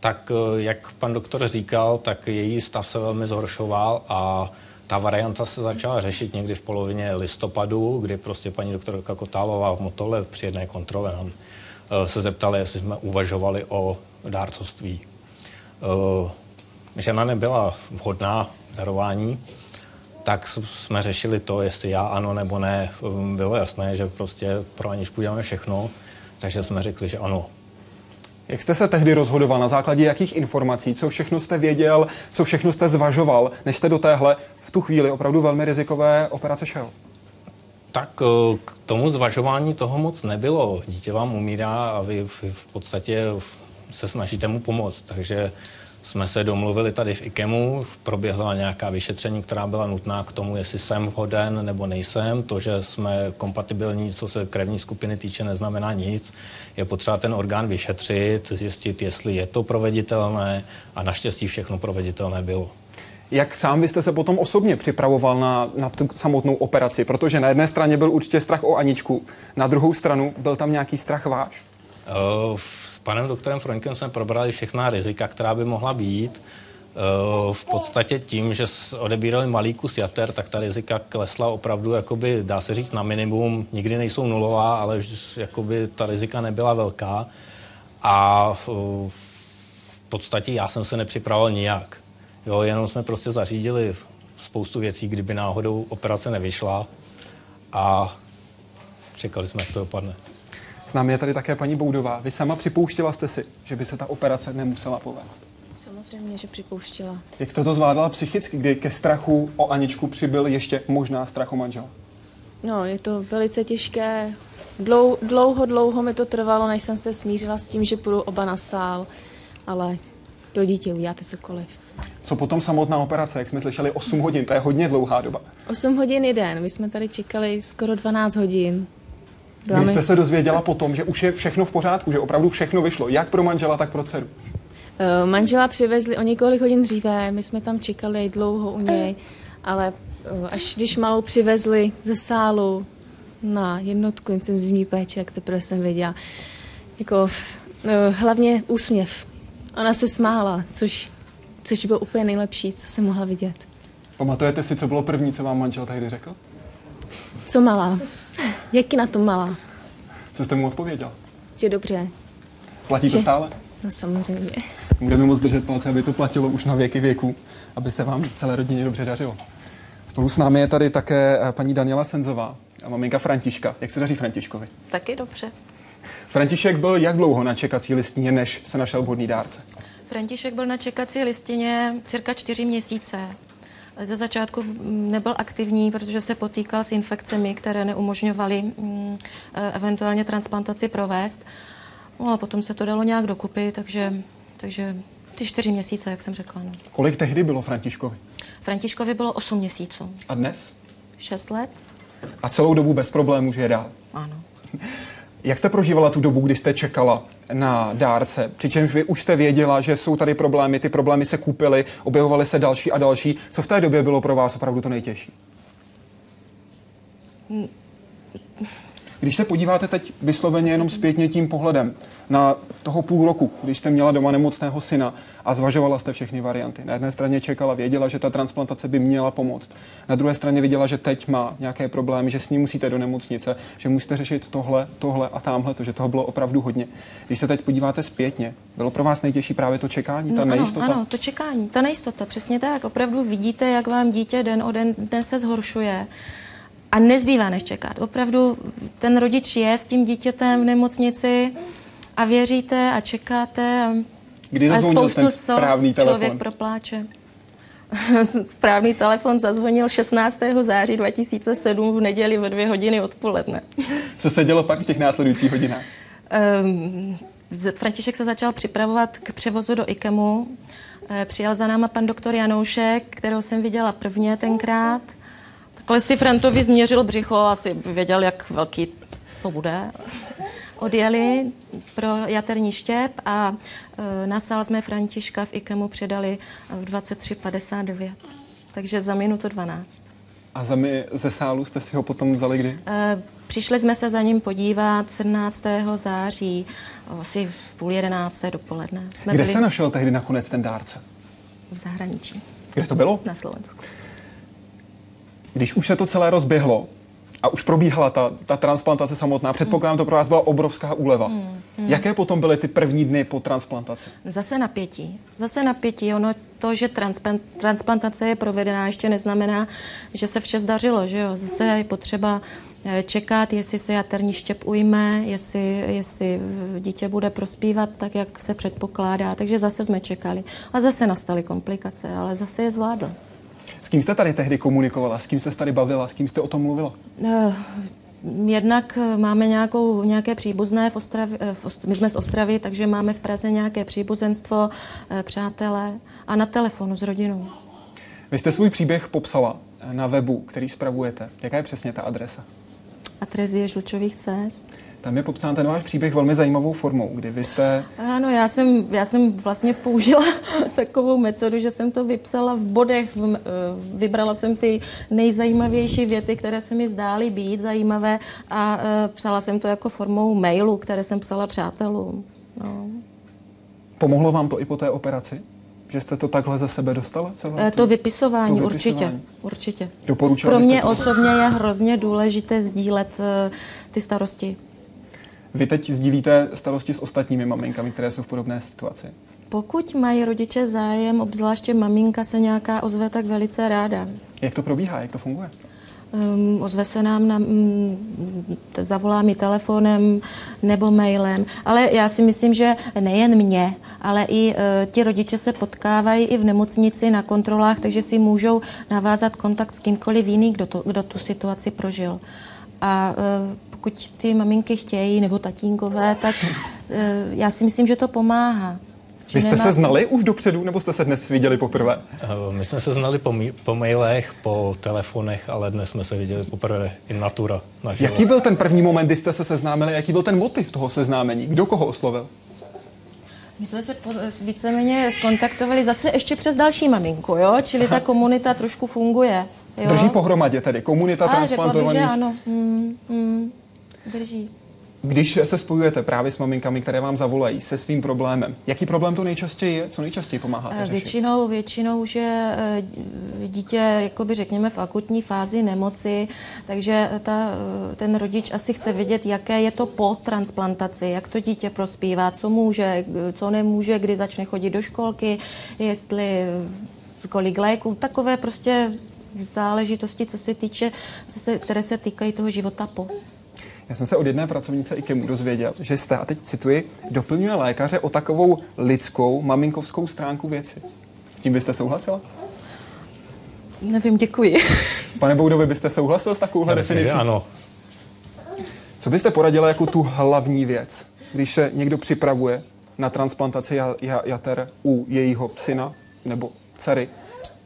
Tak eh, jak pan doktor říkal, tak její stav se velmi zhoršoval a ta varianta se začala řešit někdy v polovině listopadu, kdy prostě paní doktorka Kotálová v Motole při jedné kontrole nám eh, se zeptali, jestli jsme uvažovali o dárcovství. Eh, žena nebyla vhodná darování, tak jsme řešili to, jestli já ano nebo ne. Bylo jasné, že prostě pro Aničku děláme všechno, takže jsme řekli, že ano, jak jste se tehdy rozhodoval? Na základě jakých informací? Co všechno jste věděl? Co všechno jste zvažoval, než jste do téhle v tu chvíli opravdu velmi rizikové operace šel? Tak eh, k tomu zvažování toho moc nebylo. Dítě vám umírá a vy v podstatě se snažíte mu pomoct. Takže jsme se domluvili tady v IKEMu, proběhla nějaká vyšetření, která byla nutná k tomu, jestli jsem vhoden nebo nejsem. To, že jsme kompatibilní, co se krevní skupiny týče, neznamená nic. Je potřeba ten orgán vyšetřit, zjistit, jestli je to proveditelné a naštěstí všechno proveditelné bylo. Jak sám byste se potom osobně připravoval na, na tu samotnou operaci? Protože na jedné straně byl určitě strach o Aničku, na druhou stranu byl tam nějaký strach váš? Uh, s panem doktorem Froňkem jsme probrali všechna rizika, která by mohla být. Eh, v podstatě tím, že odebírali malý kus jater, tak ta rizika klesla opravdu, jakoby, dá se říct, na minimum. Nikdy nejsou nulová, ale jakoby, ta rizika nebyla velká. A v podstatě já jsem se nepřipravoval nijak. Jo, jenom jsme prostě zařídili spoustu věcí, kdyby náhodou operace nevyšla a čekali jsme, jak to dopadne. S námi je tady také paní Boudová. Vy sama připouštila jste si, že by se ta operace nemusela povést. Samozřejmě, že připouštila. Jak jste to zvládala psychicky, kdy ke strachu o Aničku přibyl ještě možná strach o manžela? No, je to velice těžké. Dlou, dlouho, dlouho mi to trvalo, než jsem se smířila s tím, že půjdu oba na sál, ale pro dítě uděláte cokoliv. Co potom samotná operace, jak jsme slyšeli, 8 hodin, to je hodně dlouhá doba. 8 hodin jeden, my jsme tady čekali skoro 12 hodin. Byla Kdy jste se dozvěděla potom, že už je všechno v pořádku, že opravdu všechno vyšlo, jak pro manžela, tak pro dceru? Uh, manžela přivezli o několik hodin dříve, my jsme tam čekali dlouho u něj, ale uh, až když malou přivezli ze sálu na jednotku intenzivní péče, jak teprve jsem věděla, jako uh, hlavně úsměv. Ona se smála, což, což bylo úplně nejlepší, co jsem mohla vidět. Pamatujete si, co bylo první, co vám manžel tehdy řekl? Co malá? Jak na to malá? Co jste mu odpověděl? Že dobře. Platí to stále? No samozřejmě. Budeme moc držet palce, aby to platilo už na věky věku, aby se vám celé rodině dobře dařilo. Spolu s námi je tady také eh, paní Daniela Senzová a maminka Františka. Jak se daří Františkovi? Taky dobře. František byl jak dlouho na čekací listině, než se našel vhodný dárce? František byl na čekací listině cirka čtyři měsíce. Ze začátku nebyl aktivní, protože se potýkal s infekcemi, které neumožňovaly mm, e, eventuálně transplantaci provést. No a potom se to dalo nějak dokupy, takže, takže ty čtyři měsíce, jak jsem řekla. No. Kolik tehdy bylo Františkovi? Františkovi bylo 8 měsíců. A dnes? 6 let. A celou dobu bez problémů žije dál? Ano. Jak jste prožívala tu dobu, kdy jste čekala na dárce? Přičemž vy už jste věděla, že jsou tady problémy, ty problémy se kupily, objevovaly se další a další. Co v té době bylo pro vás opravdu to nejtěžší? Když se podíváte teď vysloveně jenom zpětně tím pohledem na toho půl roku, když jste měla doma nemocného syna a zvažovala jste všechny varianty. Na jedné straně čekala, věděla, že ta transplantace by měla pomoct. Na druhé straně viděla, že teď má nějaké problémy, že s ním musíte do nemocnice, že musíte řešit tohle, tohle a tamhle, to, že toho bylo opravdu hodně. Když se teď podíváte zpětně, bylo pro vás nejtěžší právě to čekání, ta no, nejistota? Ano, ano, to čekání, ta nejistota, přesně tak. Opravdu vidíte, jak vám dítě den o den, den se zhoršuje. A nezbývá než čekat. Opravdu ten rodič je s tím dítětem v nemocnici a věříte a čekáte. A, Kdy zazvonil ten správný telefon? Člověk propláče. správný telefon zazvonil 16. září 2007 v neděli ve dvě hodiny odpoledne. Co se dělo pak v těch následujících hodinách? Um, František se začal připravovat k převozu do IKEMu. Eh, přijel za náma pan doktor Janoušek, kterou jsem viděla prvně tenkrát. Takhle si Frantovi změřil břicho, asi věděl, jak velký to bude. Odjeli pro jaterní štěp a e, na sál jsme Františka v IKEMu předali v 23.59. Takže za minutu 12. A za my ze sálu jste si ho potom vzali kdy? E, přišli jsme se za ním podívat 17. září, asi v půl jedenácté dopoledne. Jsme Kde byli... se našel tehdy nakonec ten dárce? V zahraničí. Kde to bylo? Na Slovensku. Když už se to celé rozběhlo a už probíhala ta, ta transplantace samotná, předpokládám, to pro vás byla obrovská úleva. Hmm, hmm. Jaké potom byly ty první dny po transplantaci? Zase napětí. Zase napětí. Ono to, že transplant, transplantace je provedená, ještě neznamená, že se vše zdařilo. Že jo? Zase je potřeba eh, čekat, jestli se jaterní štěp ujme, jestli, jestli dítě bude prospívat tak, jak se předpokládá. Takže zase jsme čekali. A zase nastaly komplikace, ale zase je zvládl. S kým jste tady tehdy komunikovala? S kým jste tady bavila? S kým jste o tom mluvila? Uh, jednak eh, máme nějakou, nějaké příbuzné v Ostravě, v Ost, my jsme z Ostravy, takže máme v Praze nějaké příbuzenstvo, přátelé a na telefonu s rodinou. Vy jste svůj příběh popsala na webu, který spravujete. Jaká je přesně ta adresa? Atrezie Žlučových cest. Tam je popsán ten váš příběh velmi zajímavou formou, kdy vy jste... Ano, já jsem, já jsem vlastně použila takovou metodu, že jsem to vypsala v bodech, eh, vybrala jsem ty nejzajímavější věty, které se mi zdály být zajímavé a uh, psala jsem to jako formou mailu, které jsem psala přátelům. No. Pomohlo vám to i po té operaci? Že jste to takhle ze sebe dostala? Celé Eh, To vypisování, to určitě. vypisování. určitě. Doporučila Pro mě to? osobně je hrozně důležité sdílet ty starosti. Vy teď sdílíte starosti s ostatními maminkami, které jsou v podobné situaci. Pokud mají rodiče zájem, obzvláště maminka se nějaká ozve, tak velice ráda. Jak to probíhá, jak to funguje? Um, ozve se nám, na, t- zavolá mi telefonem nebo mailem. Ale já si myslím, že nejen mě, ale i uh, ti rodiče se potkávají i v nemocnici na kontrolách, takže si můžou navázat kontakt s kýmkoliv jiným, kdo, to, kdo tu situaci prožil. A uh, pokud ty maminky chtějí, nebo tatínkové, tak uh, já si myslím, že to pomáhá. Že Vy jste se znali už dopředu, nebo jste se dnes viděli poprvé? Eh, My jsme se znali po, mi- po mailech, po telefonech, ale dnes jsme se viděli poprvé in natura. naživo. Jaký byl ten první moment, kdy jste se seznámili? Jaký byl ten motiv toho seznámení? Kdo koho oslovil? My jsme se po, víceméně skontaktovali zase ještě přes další maminku, jo? čili ta komunita trošku funguje. Jo? Drží pohromadě tedy komunita Ale řekla bych, že transplantovaných. ano. Mm, mm, drží. Když se spojujete právě s maminkami, které vám zavolají se svým problémem, jaký problém to nejčastěji je? Co nejčastěji pomáháte Eh, řešit? Většinou, většinou už je eh, dítě, jakoby řekněme, v akutní fázi nemoci, takže ta, eh, ten rodič asi chce vědět, jaké je to po transplantaci, jak to dítě prospívá, co může, co nemůže, kdy začne chodit do školky, jestli kolik léků, takové prostě záležitosti, co se týče, co se, které se týkají toho života po. Já jsem se od jedné pracovnice IKEMu dozvěděl, že jste, a teď cituji, doplňuje lékaře o takovou lidskou, maminkovskou stránku věci. S tím byste souhlasila? Nevím, děkuji. Pane Boudovi, byste souhlasil s takovouhle definicí? ano. Co byste poradila jako tu hlavní věc, když se někdo připravuje na transplantaci ja- ja- jater u jejího syna nebo dcery?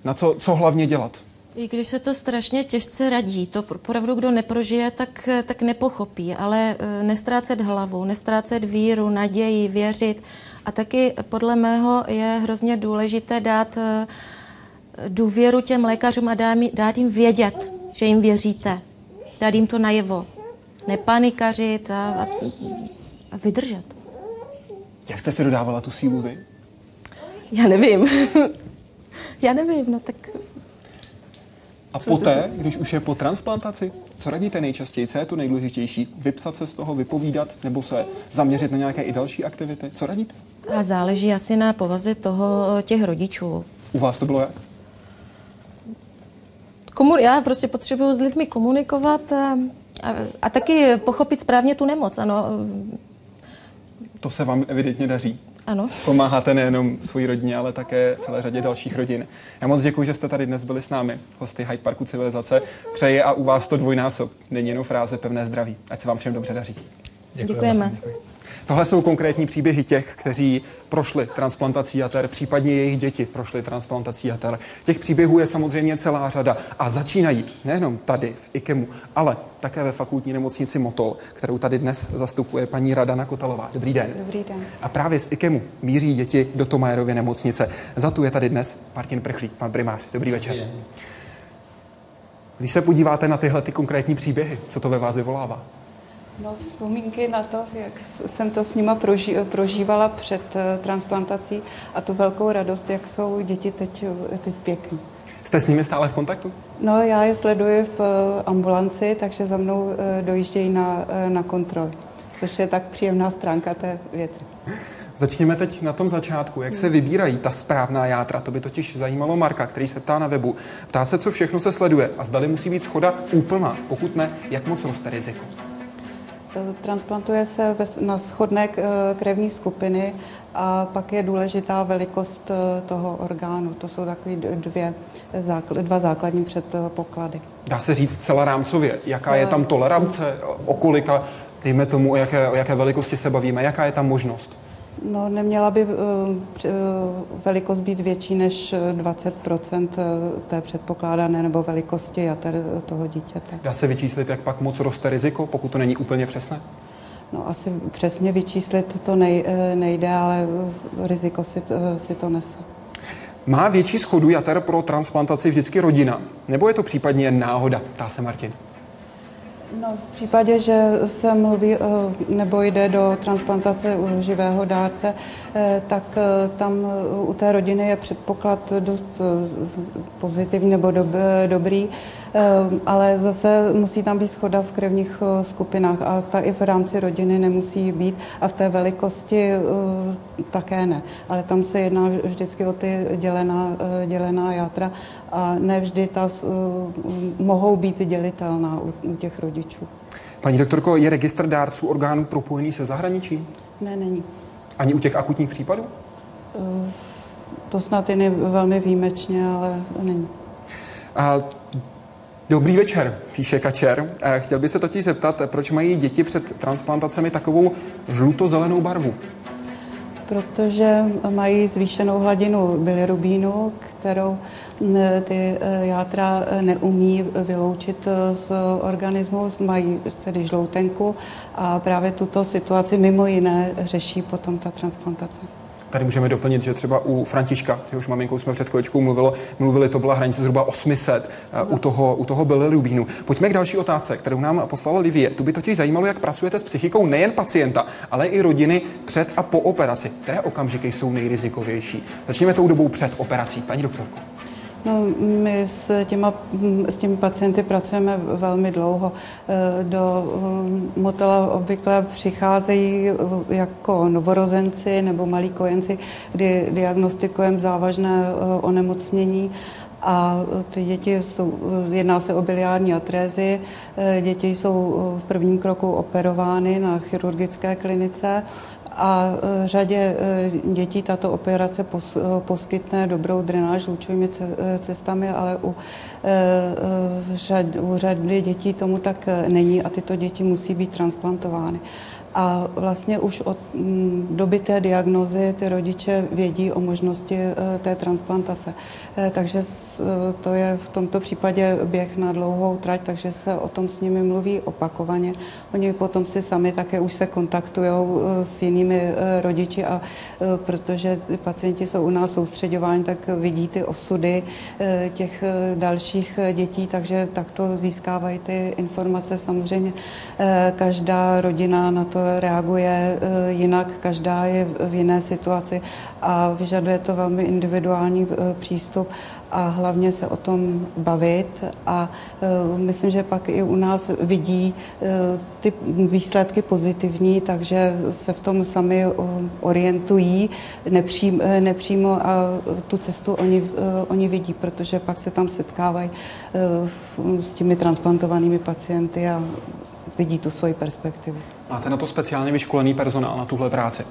Na co, co hlavně dělat? I když se to strašně těžce radí, to pr- opravdu kdo neprožije, tak, tak nepochopí, ale eh, nestrácet hlavu, nestrácet víru, naději, věřit. A taky podle mého je hrozně důležité dát eh, důvěru těm lékařům a dát jim vědět, že jim věříte. Dát jim to najevo. Nepanikařit a, a, a vydržet. Jak jste si dodávala tu sílu vy? Já nevím. Já nevím, no tak A poté, když už je po transplantaci, co radíte nejčastěji? Co je to nejdůležitější? Vypsat se z toho, vypovídat, nebo se zaměřit na nějaké i další aktivity? Co radíte? a záleží asi na povaze toho těch rodičů. U vás to bylo jak? Komu- já prostě potřebuju s lidmi komunikovat a, a, a taky pochopit správně tu nemoc. Ano, To se vám evidentně daří. Ano. Pomáháte nejenom svojí rodině, ale také celé řadě dalších rodin. Já moc děkuji, že jste tady dnes byli s námi, hosty Hyde Parku Civilizace. Přeji a u vás to dvojnásob. Není jenom fráze pevné zdraví. Ať se vám všem dobře daří. Děkujeme. Tohle jsou konkrétní příběhy těch, kteří prošli transplantací jater, případně jejich děti prošly transplantací jater. Těch příběhů je samozřejmě celá řada a začínají nejenom tady v IKEMu, ale také ve fakultní nemocnici Motol, kterou tady dnes zastupuje paní Radana Kotalová. Dobrý den. Dobrý den. A právě z IKEMu míří děti do Tomajerovy nemocnice. Za tu je tady dnes Martin Prchlík, pan primář. Dobrý večer. Když se podíváte na tyhle ty konkrétní příběhy, co to ve vás vyvolává? No, vzpomínky na to, jak jsem to s nima proží, prožívala před eh, transplantací a tu velkou radost, jak jsou děti teď, eh, teď pěkný. Jste s nimi stále v kontaktu? No, já je sleduji v eh, ambulanci, takže za mnou dojíždějí na, na kontroly, což je tak příjemná stránka té věci. Začněme teď na tom začátku. Jak se vybírají ta správná játra? To by totiž zajímalo Marka, který se ptá na webu. Ptá se, co všechno se sleduje a zdali musí být schoda úplná. Pokud ne, jak moc roste riziko? Eh, Transplantuje se na schodné eh, krevní skupiny a pak je důležitá velikost eh, toho orgánu. To jsou takové dvě, dva základní předpoklady. Dá se říct celá rámcově, jaká je tam tolerance, o kolika, dejme tomu, o jaké, o jaké velikosti se bavíme, jaká je tam možnost? No, neměla by eh, eh, velikost být větší než eh, 20% té předpokládané nebo velikosti jater eh, toho dítěte. Dá se vyčíslit, jak pak moc roste riziko, pokud to není úplně přesné? No, asi přesně vyčíslit to nej, eh, nejde, ale eh, riziko si, to- si to nese. Má větší schodu jater pro transplantaci vždycky rodina? Nebo je to případně jen náhoda? Ptá se Martin. No, v případě, že se mluví nebo jde do transplantace u živého dárce, tak tam u té rodiny je předpoklad dost pozitivní nebo dob, dobrý. Ehm, ale zase musí tam být schoda v krevních eh, skupinách a ta i v rámci rodiny nemusí být a v té velikosti eh, také ne. Ale tam se jedná vždycky o ty dělená, eh, dělená játra a ne vždy ta mohou být dělitelná u, těch rodičů. Paní doktorko, je registr dárců orgánů propojený se zahraničím? Ne, není. Ani u těch akutních případů? To snad je velmi výjimečně, ale není. A Dobrý večer, píše Kačer. Chtěl by se totiž zeptat, proč mají děti před transplantacemi takovou žluto-zelenou barvu? Protože mají zvýšenou hladinu bilirubínu, kterou ty e, játra neumí vyloučit z organismu, mají tedy žloutenku a právě tuto situaci mimo jiné řeší potom ta transplantace. Tady můžeme doplnit, že třeba u Františka, jehož maminkou jsme před chvíličkou mluvili, mluvili, to byla hranice zhruba 800 u toho, u toho bilirubínu. Pojďme k další otázce, kterou nám poslala Livie. Tu by totiž zajímalo, jak pracujete s psychikou nejen pacienta, ale i rodiny před a po operaci. Které okamžiky jsou nejrizikovější? Začněme tou dobou před operací. Paní doktorko. No, my s, těma, s těmi pacienty pracujeme velmi dlouho. E, do e, motela obvykle přicházejí e, jako novorozenci nebo malí kojenci, kdy diagnostikujeme závažné onemocnění. A ty děti jsou, jedná se o biliární atrézy, děti jsou v prvním kroku operovány na chirurgické klinice a e, řadě e, dětí tato operace e, poskytne dobrou drenáž lučovými cestami, ale u, u řady dětí tomu tak není a tyto děti musí být transplantovány. A vlastně už od mm, doby té diagnozy ty rodiče vědí o možnosti eh, té transplantace. Eh, takže eh, to je v tomto případě běh na dlouhou trať, takže se o tom s nimi mluví opakovaně. Oni potom si sami také už se kontaktují s jinými rodiči a protože pacienti jsou u nás soustředováni, tak vidí ty osudy těch dalších dětí, takže takto získávají ty informace. Samozřejmě každá rodina na to reaguje eh, jinak, každá je v jiné situaci a vyžaduje to velmi individuální eh, přístup a hlavně se o tom bavit a uh, myslím, že pak i u nás vidí ty výsledky pozitivní, takže se v tom sami orientují nepřím, nepřímo a tu cestu oni, oni vidí, protože pak se tam setkávají s těmi transplantovanými pacienty a vidí tu svoji perspektivu. Máte na to speciálně vyškolený personál na tuhle práci?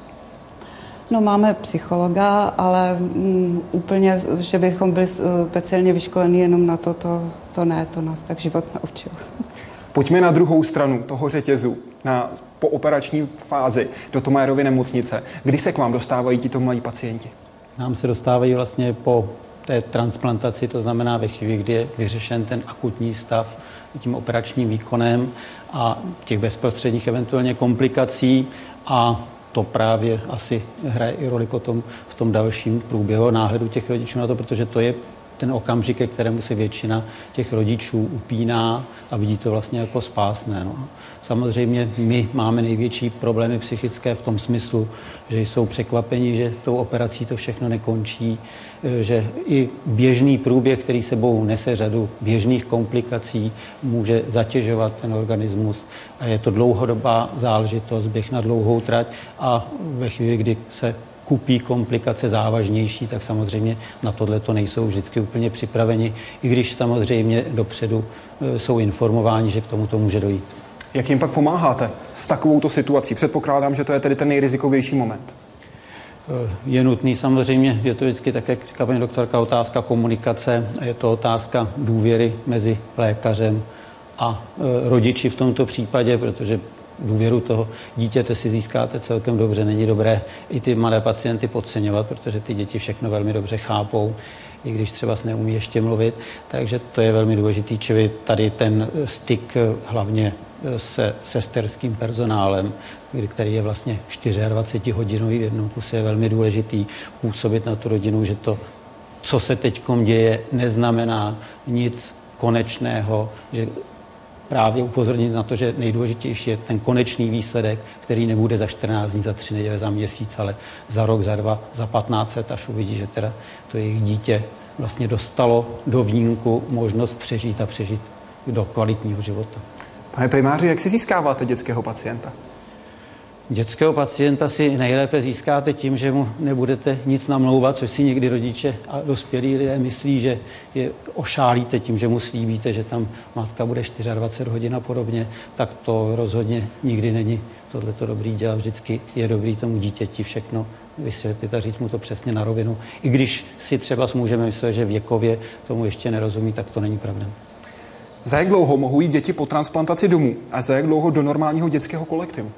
No máme psychologa, ale um, úplně, že bychom byli uh, speciálně vyškolení jenom na to, to, to ne, to nás tak život naučil. Pojďme na druhou stranu toho řetězu, na pooperační fázi do Tomajerovy nemocnice. Kdy se k vám dostávají tito mladí pacienti? Nám se dostávají vlastně po té transplantaci, to znamená ve chvíli, kdy je vyřešen ten akutní stav tím operačním výkonem a těch bezprostředních eventuálně komplikací a to právě asi hraje i roli potom v tom dalším průběhu náhledu těch rodičů na to, protože to je ten okamžik, ke kterému se většina těch rodičů upíná a vidí to vlastně jako spásné. No. Samozřejmě my máme největší problémy psychické v tom smyslu, že jsou překvapeni, že tou operací to všechno nekončí, že i běžný průběh, který sebou nese řadu běžných komplikací, může zatěžovat ten organismus. A je to dlouhodobá záležitost, běh na dlouhou trať a ve chvíli, kdy se kupí komplikace závažnější, tak samozřejmě na tohle to nejsou vždycky úplně připraveni, i když samozřejmě dopředu eh, jsou informováni, že k tomu to může dojít. Jak jim pak pomáháte s takovouto situací? Předpokládám, že to je tedy ten nejrizikovější moment. Eh, je nutný samozřejmě, je to vždycky, tak jak říká paní doktorka, otázka komunikace, je to otázka důvěry mezi lékařem a eh, rodiči v tomto případě, protože důvěru toho dítěte si získáte celkem dobře. Není dobré i ty malé pacienty podceňovat, protože ty děti všechno velmi dobře chápou, i když třeba neumí ještě mluvit. Takže to je velmi důležitý, čili tady ten styk hlavně se sesterským personálem, který je vlastně 24 hodinový v jednom kuse, je velmi důležitý působit na tu rodinu, že to, co se teď děje, neznamená nic konečného, že právě upozornit na to, že nejdůležitější je ten konečný výsledek, který nebude za 14 dní, za 3 neděle, za měsíc, ale za rok, za dva, za 15 let, až uvidí, že teda to jejich dítě vlastně dostalo do výjimku možnost přežít a přežít do kvalitního života. Pane primáři, jak si získáváte dětského pacienta? Dětského pacienta si nejlépe získáte tím, že mu nebudete nic namlouvat, což si někdy rodiče a dospělí lidé myslí, že je ošálíte tím, že mu slíbíte, že tam matka bude 24 hodin a podobně, tak to rozhodně nikdy není tohleto dobrý dělat. Vždycky je dobrý tomu dítěti všechno vysvětlit a říct mu to přesně na rovinu. I když si třeba můžeme myslet, že věkově tomu ještě nerozumí, tak to není pravda. Za jak dlouho mohou jít děti po transplantaci domů a za jak dlouho do normálního dětského kolektivu?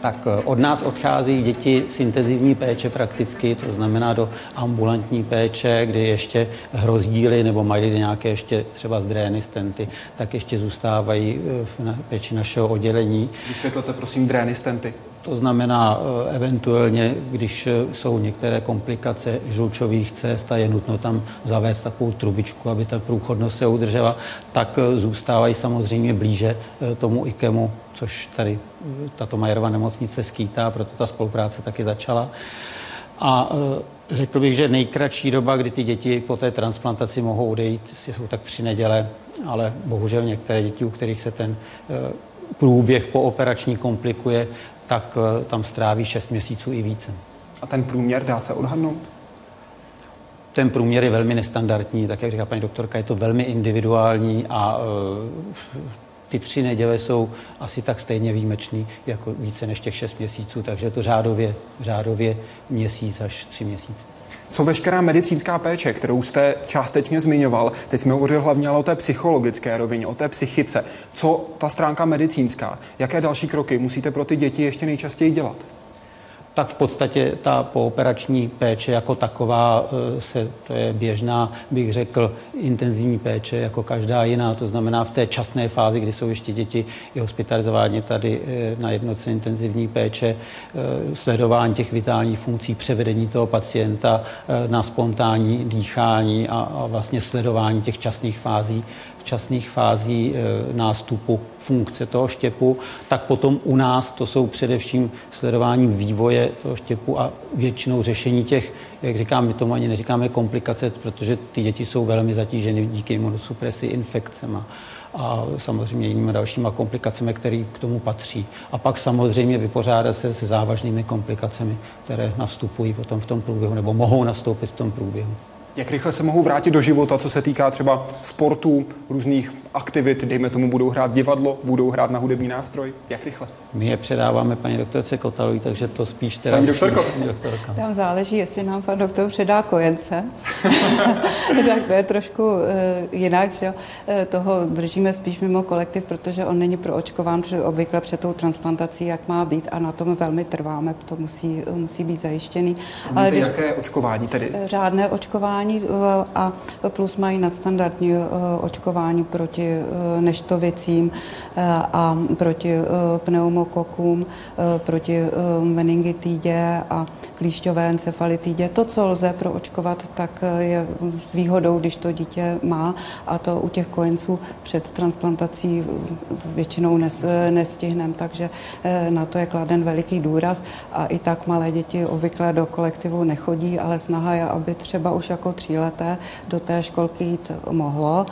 Tak eh, od nás odchází děti z intenzivní péče prakticky, to znamená do ambulantní péče, kdy ještě hrozdíly nebo mají nějaké ještě třeba zdrény, stenty, tak ještě zůstávají eh, v péči našeho oddělení. Vysvětlete prosím drény, stenty. To znamená, eh, eventuálně, když jsou některé komplikace žlučových cest a je nutno tam zavést takovou trubičku, aby ta průchodnost se udržela, tak zůstávají samozřejmě blíže tomu IKEMu, což tady tato Majerova nemocnice skýtá, proto ta spolupráce taky začala. A řekl bych, že nejkratší doba, kdy ty děti po té transplantaci mohou odejít, jsou tak tři neděle, ale bohužel některé děti, u kterých se ten průběh po operační komplikuje, tak e, tam stráví 6 měsíců i více. A ten průměr dá se odhadnout? Ten průměr je velmi nestandardní, tak jak říká paní doktorka, je to velmi individuální a ty tři neděle jsou asi tak stejně výjimečný, jako více než těch šest měsíců, takže to řádově, řádově měsíc až tři měsíce. Co veškerá medicínská péče, kterou jste částečně zmiňoval, teď jsme hovořili hlavně ale o té psychologické rovině, o té psychice. Co ta stránka medicínská? Jaké další kroky musíte pro ty děti ještě nejčastěji dělat? Tak v podstatě ta pooperační péče jako taková e, se, to je běžná, bych řekl, intenzivní péče jako každá jiná. To znamená v té časné fázi, kdy jsou ještě děti i hospitalizováni tady e, na jednotce intenzivní péče, e, sledování těch vitálních funkcí, převedení toho pacienta na spontánní dýchání a, a vlastně sledování těch časných fází včasných fází e, nástupu funkce toho štěpu, tak potom u nás to jsou především sledování vývoje toho štěpu a většinou řešení těch, jak říkám, my tomu ani neříkáme komplikace, protože ty děti jsou velmi zatíženy díky imunosupresi, infekcema a samozřejmě jinými dalšíma komplikacemi, které k tomu patří. A pak samozřejmě vypořádat se se závažnými komplikacemi, které nastupují potom v tom průběhu nebo mohou nastoupit v tom průběhu. Jak rychle se mohou vrátit do života, co se týká třeba sportu, různých aktivit, dejme tomu, budou hrát divadlo, budou hrát na hudební nástroj? Jak rychle? My je předáváme paní doktorce Kotalovi, takže to spíš teda... Paní doktorko. Paní doktorka. Tam záleží, jestli nám pan doktor předá kojence. tak to je trošku uh, jinak, že uh, toho držíme spíš mimo kolektiv, protože on není proočkován obvykle před tou transplantací, jak má být a na tom velmi trváme, to musí, musí být zajištěný. Ale když, jaké očkování tedy? Řádné očkování uh, a plus mají nadstandardní uh, očkování proti uh, neštovicím uh, a proti uh, pneumo pneumokokům, eh, proti eh, meningitidě a klíšťové encefalitidě. To, co lze proočkovat, tak eh, je s výhodou, když to dítě má a to u těch kojenců před transplantací většinou nes, nestihneme, takže na to je kladen veliký důraz a i tak malé děti obvykle do kolektivu nechodí, ale snaha je, aby třeba už jako tříleté do té školky jít mohlo.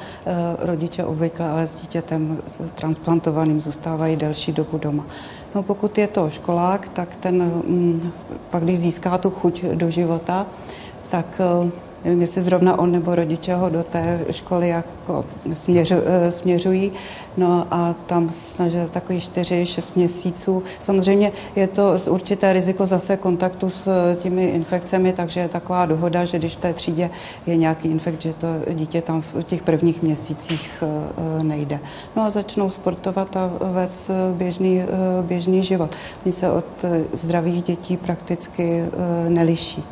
Rodiče obvykle ale s dítětem transplantovaným zůstávají delší dobu doma. No pokud je to školák, tak ten mm, pak, když získá tu chuť do života, tak eh, nevím, jestli zrovna on nebo rodiče ho do té školy jako směřu, eh, směřují, No a tam snaží takový 4-6 měsíců. Samozřejmě je to určité riziko zase kontaktu s těmi infekcemi, takže je taková dohoda, že když v té třídě je nějaký infekt, že to dítě tam v těch prvních měsících eh, nejde. No a začnou sportovat a vést běžný, eh, běžný život. Oni se od zdravých dětí prakticky eh, neliší.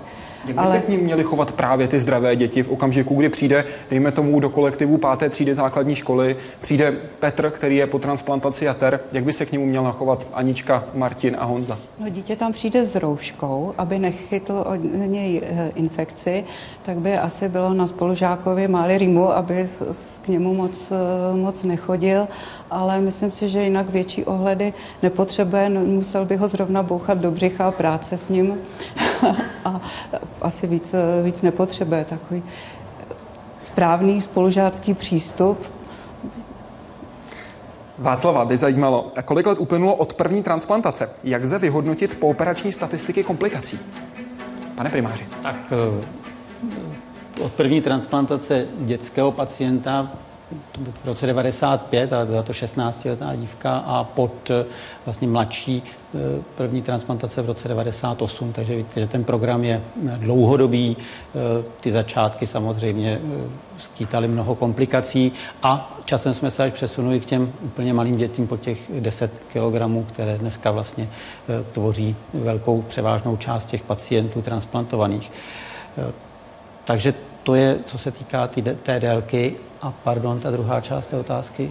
Jak by ale... se k ním měly chovat právě ty zdravé děti v okamžiku, kdy přijde, dejme tomu, do kolektivu páté třídy základní školy, přijde Petr, který je po transplantaci jater, jak by se k němu měla chovat Anička, Martin a Honza? No, dítě tam přijde s rouškou, aby nechytl od něj eh, infekci, tak by asi bylo na spolužákovi máli rýmu, aby k němu moc, eh, moc nechodil, ale myslím si, že jinak větší ohledy nepotřebuje, musel by ho zrovna bouchat do břicha a práce s ním a asi víc, víc nepotřebuje takový správný spolužácký přístup. Václava by zajímalo, kolik let uplynulo od první transplantace? Jak lze vyhodnotit pooperační statistiky komplikací? Pane primáři. Tak eh, od první transplantace dětského pacienta v roce 95, ale byla to 16-letá dívka a pod eh, vlastně mladší eh, první transplantace v roce 98, takže víte, že ten program je dlouhodobý, eh, ty začátky samozřejmě skýtaly mnoho komplikací a časem jsme se až přesunuli k těm úplně malým dětím po těch 10 kg, které dneska vlastně tvoří velkou převážnou část těch pacientů transplantovaných. Takže to je, co se týká tý, té délky. A pardon, ta druhá část té otázky?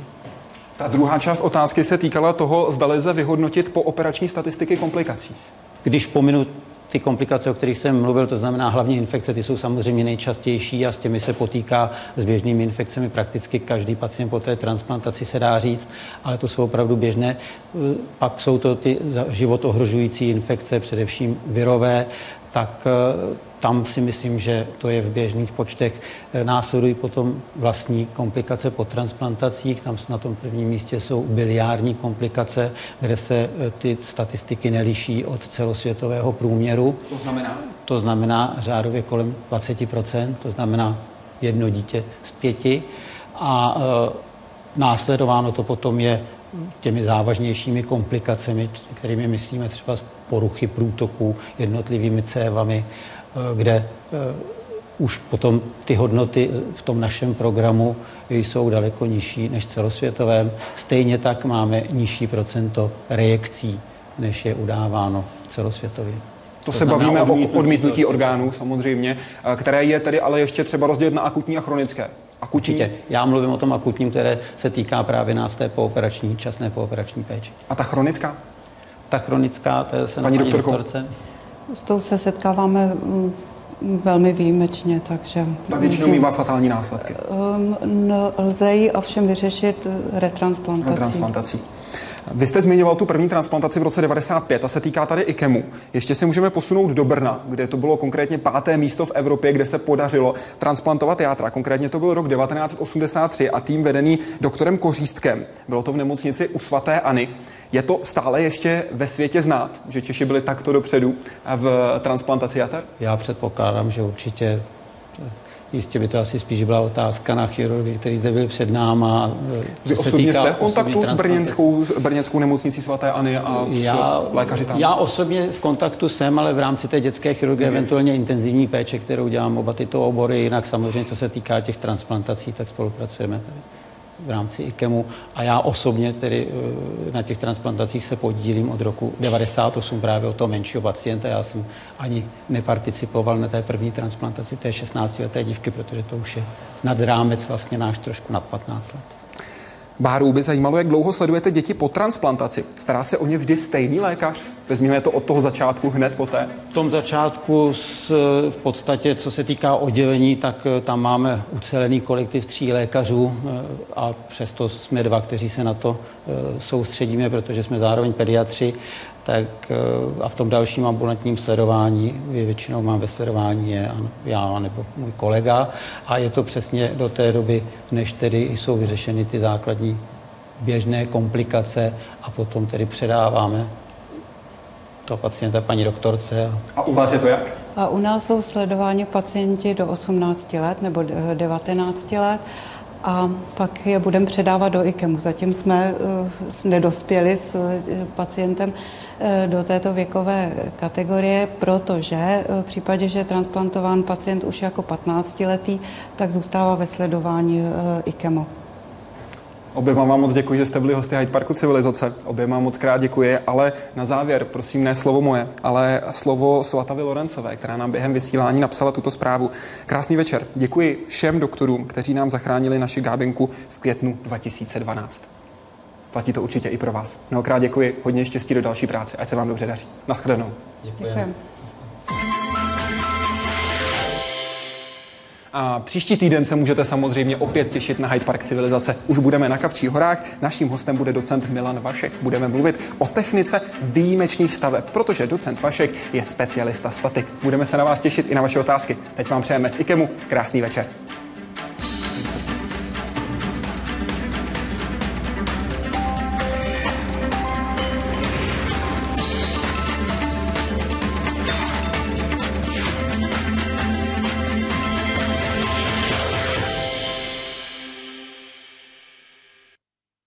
Ta druhá část otázky se týkala toho, zda lze vyhodnotit po operační statistiky komplikací. Když pominu ty komplikace, o kterých jsem mluvil, to znamená hlavně infekce, ty jsou samozřejmě nejčastější a s těmi se potýká s běžnými infekcemi prakticky každý pacient po té transplantaci se dá říct, ale to jsou opravdu běžné. Pak jsou to ty život ohrožující infekce, především virové, tak tam si myslím, že to je v běžných počtech. Eh, následují potom vlastní komplikace po transplantacích. Tam na tom prvním místě jsou biliární komplikace, kde se eh, ty statistiky neliší od celosvětového průměru. To znamená? To znamená řádově kolem 20%, to znamená jedno dítě z pěti. A e, následováno to potom je těmi závažnějšími komplikacemi, kterými myslíme třeba poruchy průtoku, jednotlivými cévami, Eh, kde eh, už potom ty hodnoty v tom našem programu jsou daleko nižší než celosvětovém. Stejně tak máme nižší procento reakcí, než je udáváno celosvětově. To, to se bavíme odmítnutí. o odmítnutí orgánů samozřejmě, eh, které je tedy ale ještě třeba rozdělit na akutní a chronické. Akutní? Určitě. Já mluvím o tom akutním, které se týká právě nás té pooperační, časné pooperační péče. A ta chronická? Ta chronická, to je se paní, paní doktorce. S tou se setkáváme mm, velmi výjimečně, takže... Ta většinou mývá fatální následky. Um, lze ji ovšem vyřešit retransplantací. retransplantací. Vy jste zmiňoval tu první transplantaci v roce 95 a se týká tady IKEMu. Ještě si můžeme posunout do Brna, kde to bylo konkrétně páté místo v Evropě, kde se podařilo transplantovat játra. Konkrétně to byl rok 1983 a tým vedený doktorem Kořístkem. Bylo to v nemocnici u svatéAny. Je to stále ještě ve světě znát, že Češi byli takto dopředu v transplantaci jater? Já předpokládám, že určitě Jistě by to asi spíš byla otázka na chirurgy, který zde byl před náma. Vy osobně jste v kontaktu s brněnskou, s brněnskou nemocnicí svaté Ani a já, s lékaři tam? Já osobně v kontaktu jsem, ale v rámci té dětské chirurgie, mm. eventuálně intenzivní péče, kterou dělám oba tyto obory, jinak samozřejmě, co se týká těch transplantací, tak spolupracujeme tady v rámci IKEMu a já osobně tedy eh, na těch transplantacích se podílím od roku 98 právě o toho menšího pacienta. Já jsem ani neparticipoval na té první transplantaci té 16-leté dívky, protože to už je nad rámec vlastně náš trošku nad 15 let. Báru by zajímalo, jak dlouho sledujete děti po transplantaci. Stará se o ně vždy stejný lékař? Vezměme to od toho začátku hned poté. V tom začátku s, v podstatě, co se týká oddělení, tak eh, tam máme ucelený kolektiv tří lékařů eh, a přesto jsme dva, kteří se na to soustředíme, protože jsme zároveň pediatři tak eh, a v tom dalším ambulantním sledování, většinou mám ve sledování je já nebo můj kolega a je to přesně do té doby, než tedy jsou vyřešeny ty základní běžné komplikace a potom tedy předáváme to pacienta paní doktorce. A u vás je to jak? A u nás jsou sledováni pacienti do 18 let nebo 19 let a pak je budeme předávat do IKEMu. Zatím jsme uh, nedospěli s uh, pacientem uh, do této věkové kategorie, protože v případě, že je transplantován pacient už jako 15-letý, tak zůstává ve sledování IKEMu. Oběma vám moc děkuji, že jste byli hosty Hyde Parku Civilizace. Oběma moc krát děkuji, ale na závěr, prosím, ne slovo moje, ale slovo Svatavy Lorencové, která nám během vysílání napsala tuto zprávu. Krásný večer. Děkuji všem doktorům, kteří nám zachránili naši gábinku v květnu 2012. Platí to určitě i pro vás. Mnohokrát děkuji, hodně štěstí do další práce, ať se vám dobře daří. Naschledanou. Děkujeme. A příští týden se můžete samozřejmě opět těšit na Hyde Park Civilizace. Už budeme na Kavčích horách. Naším hostem bude docent Milan Vašek. Budeme mluvit o technice výjimečných staveb, protože docent Vašek je specialista statik. Budeme se na vás těšit i na vaše otázky. Teď vám přejeme z IKEMu krásný večer.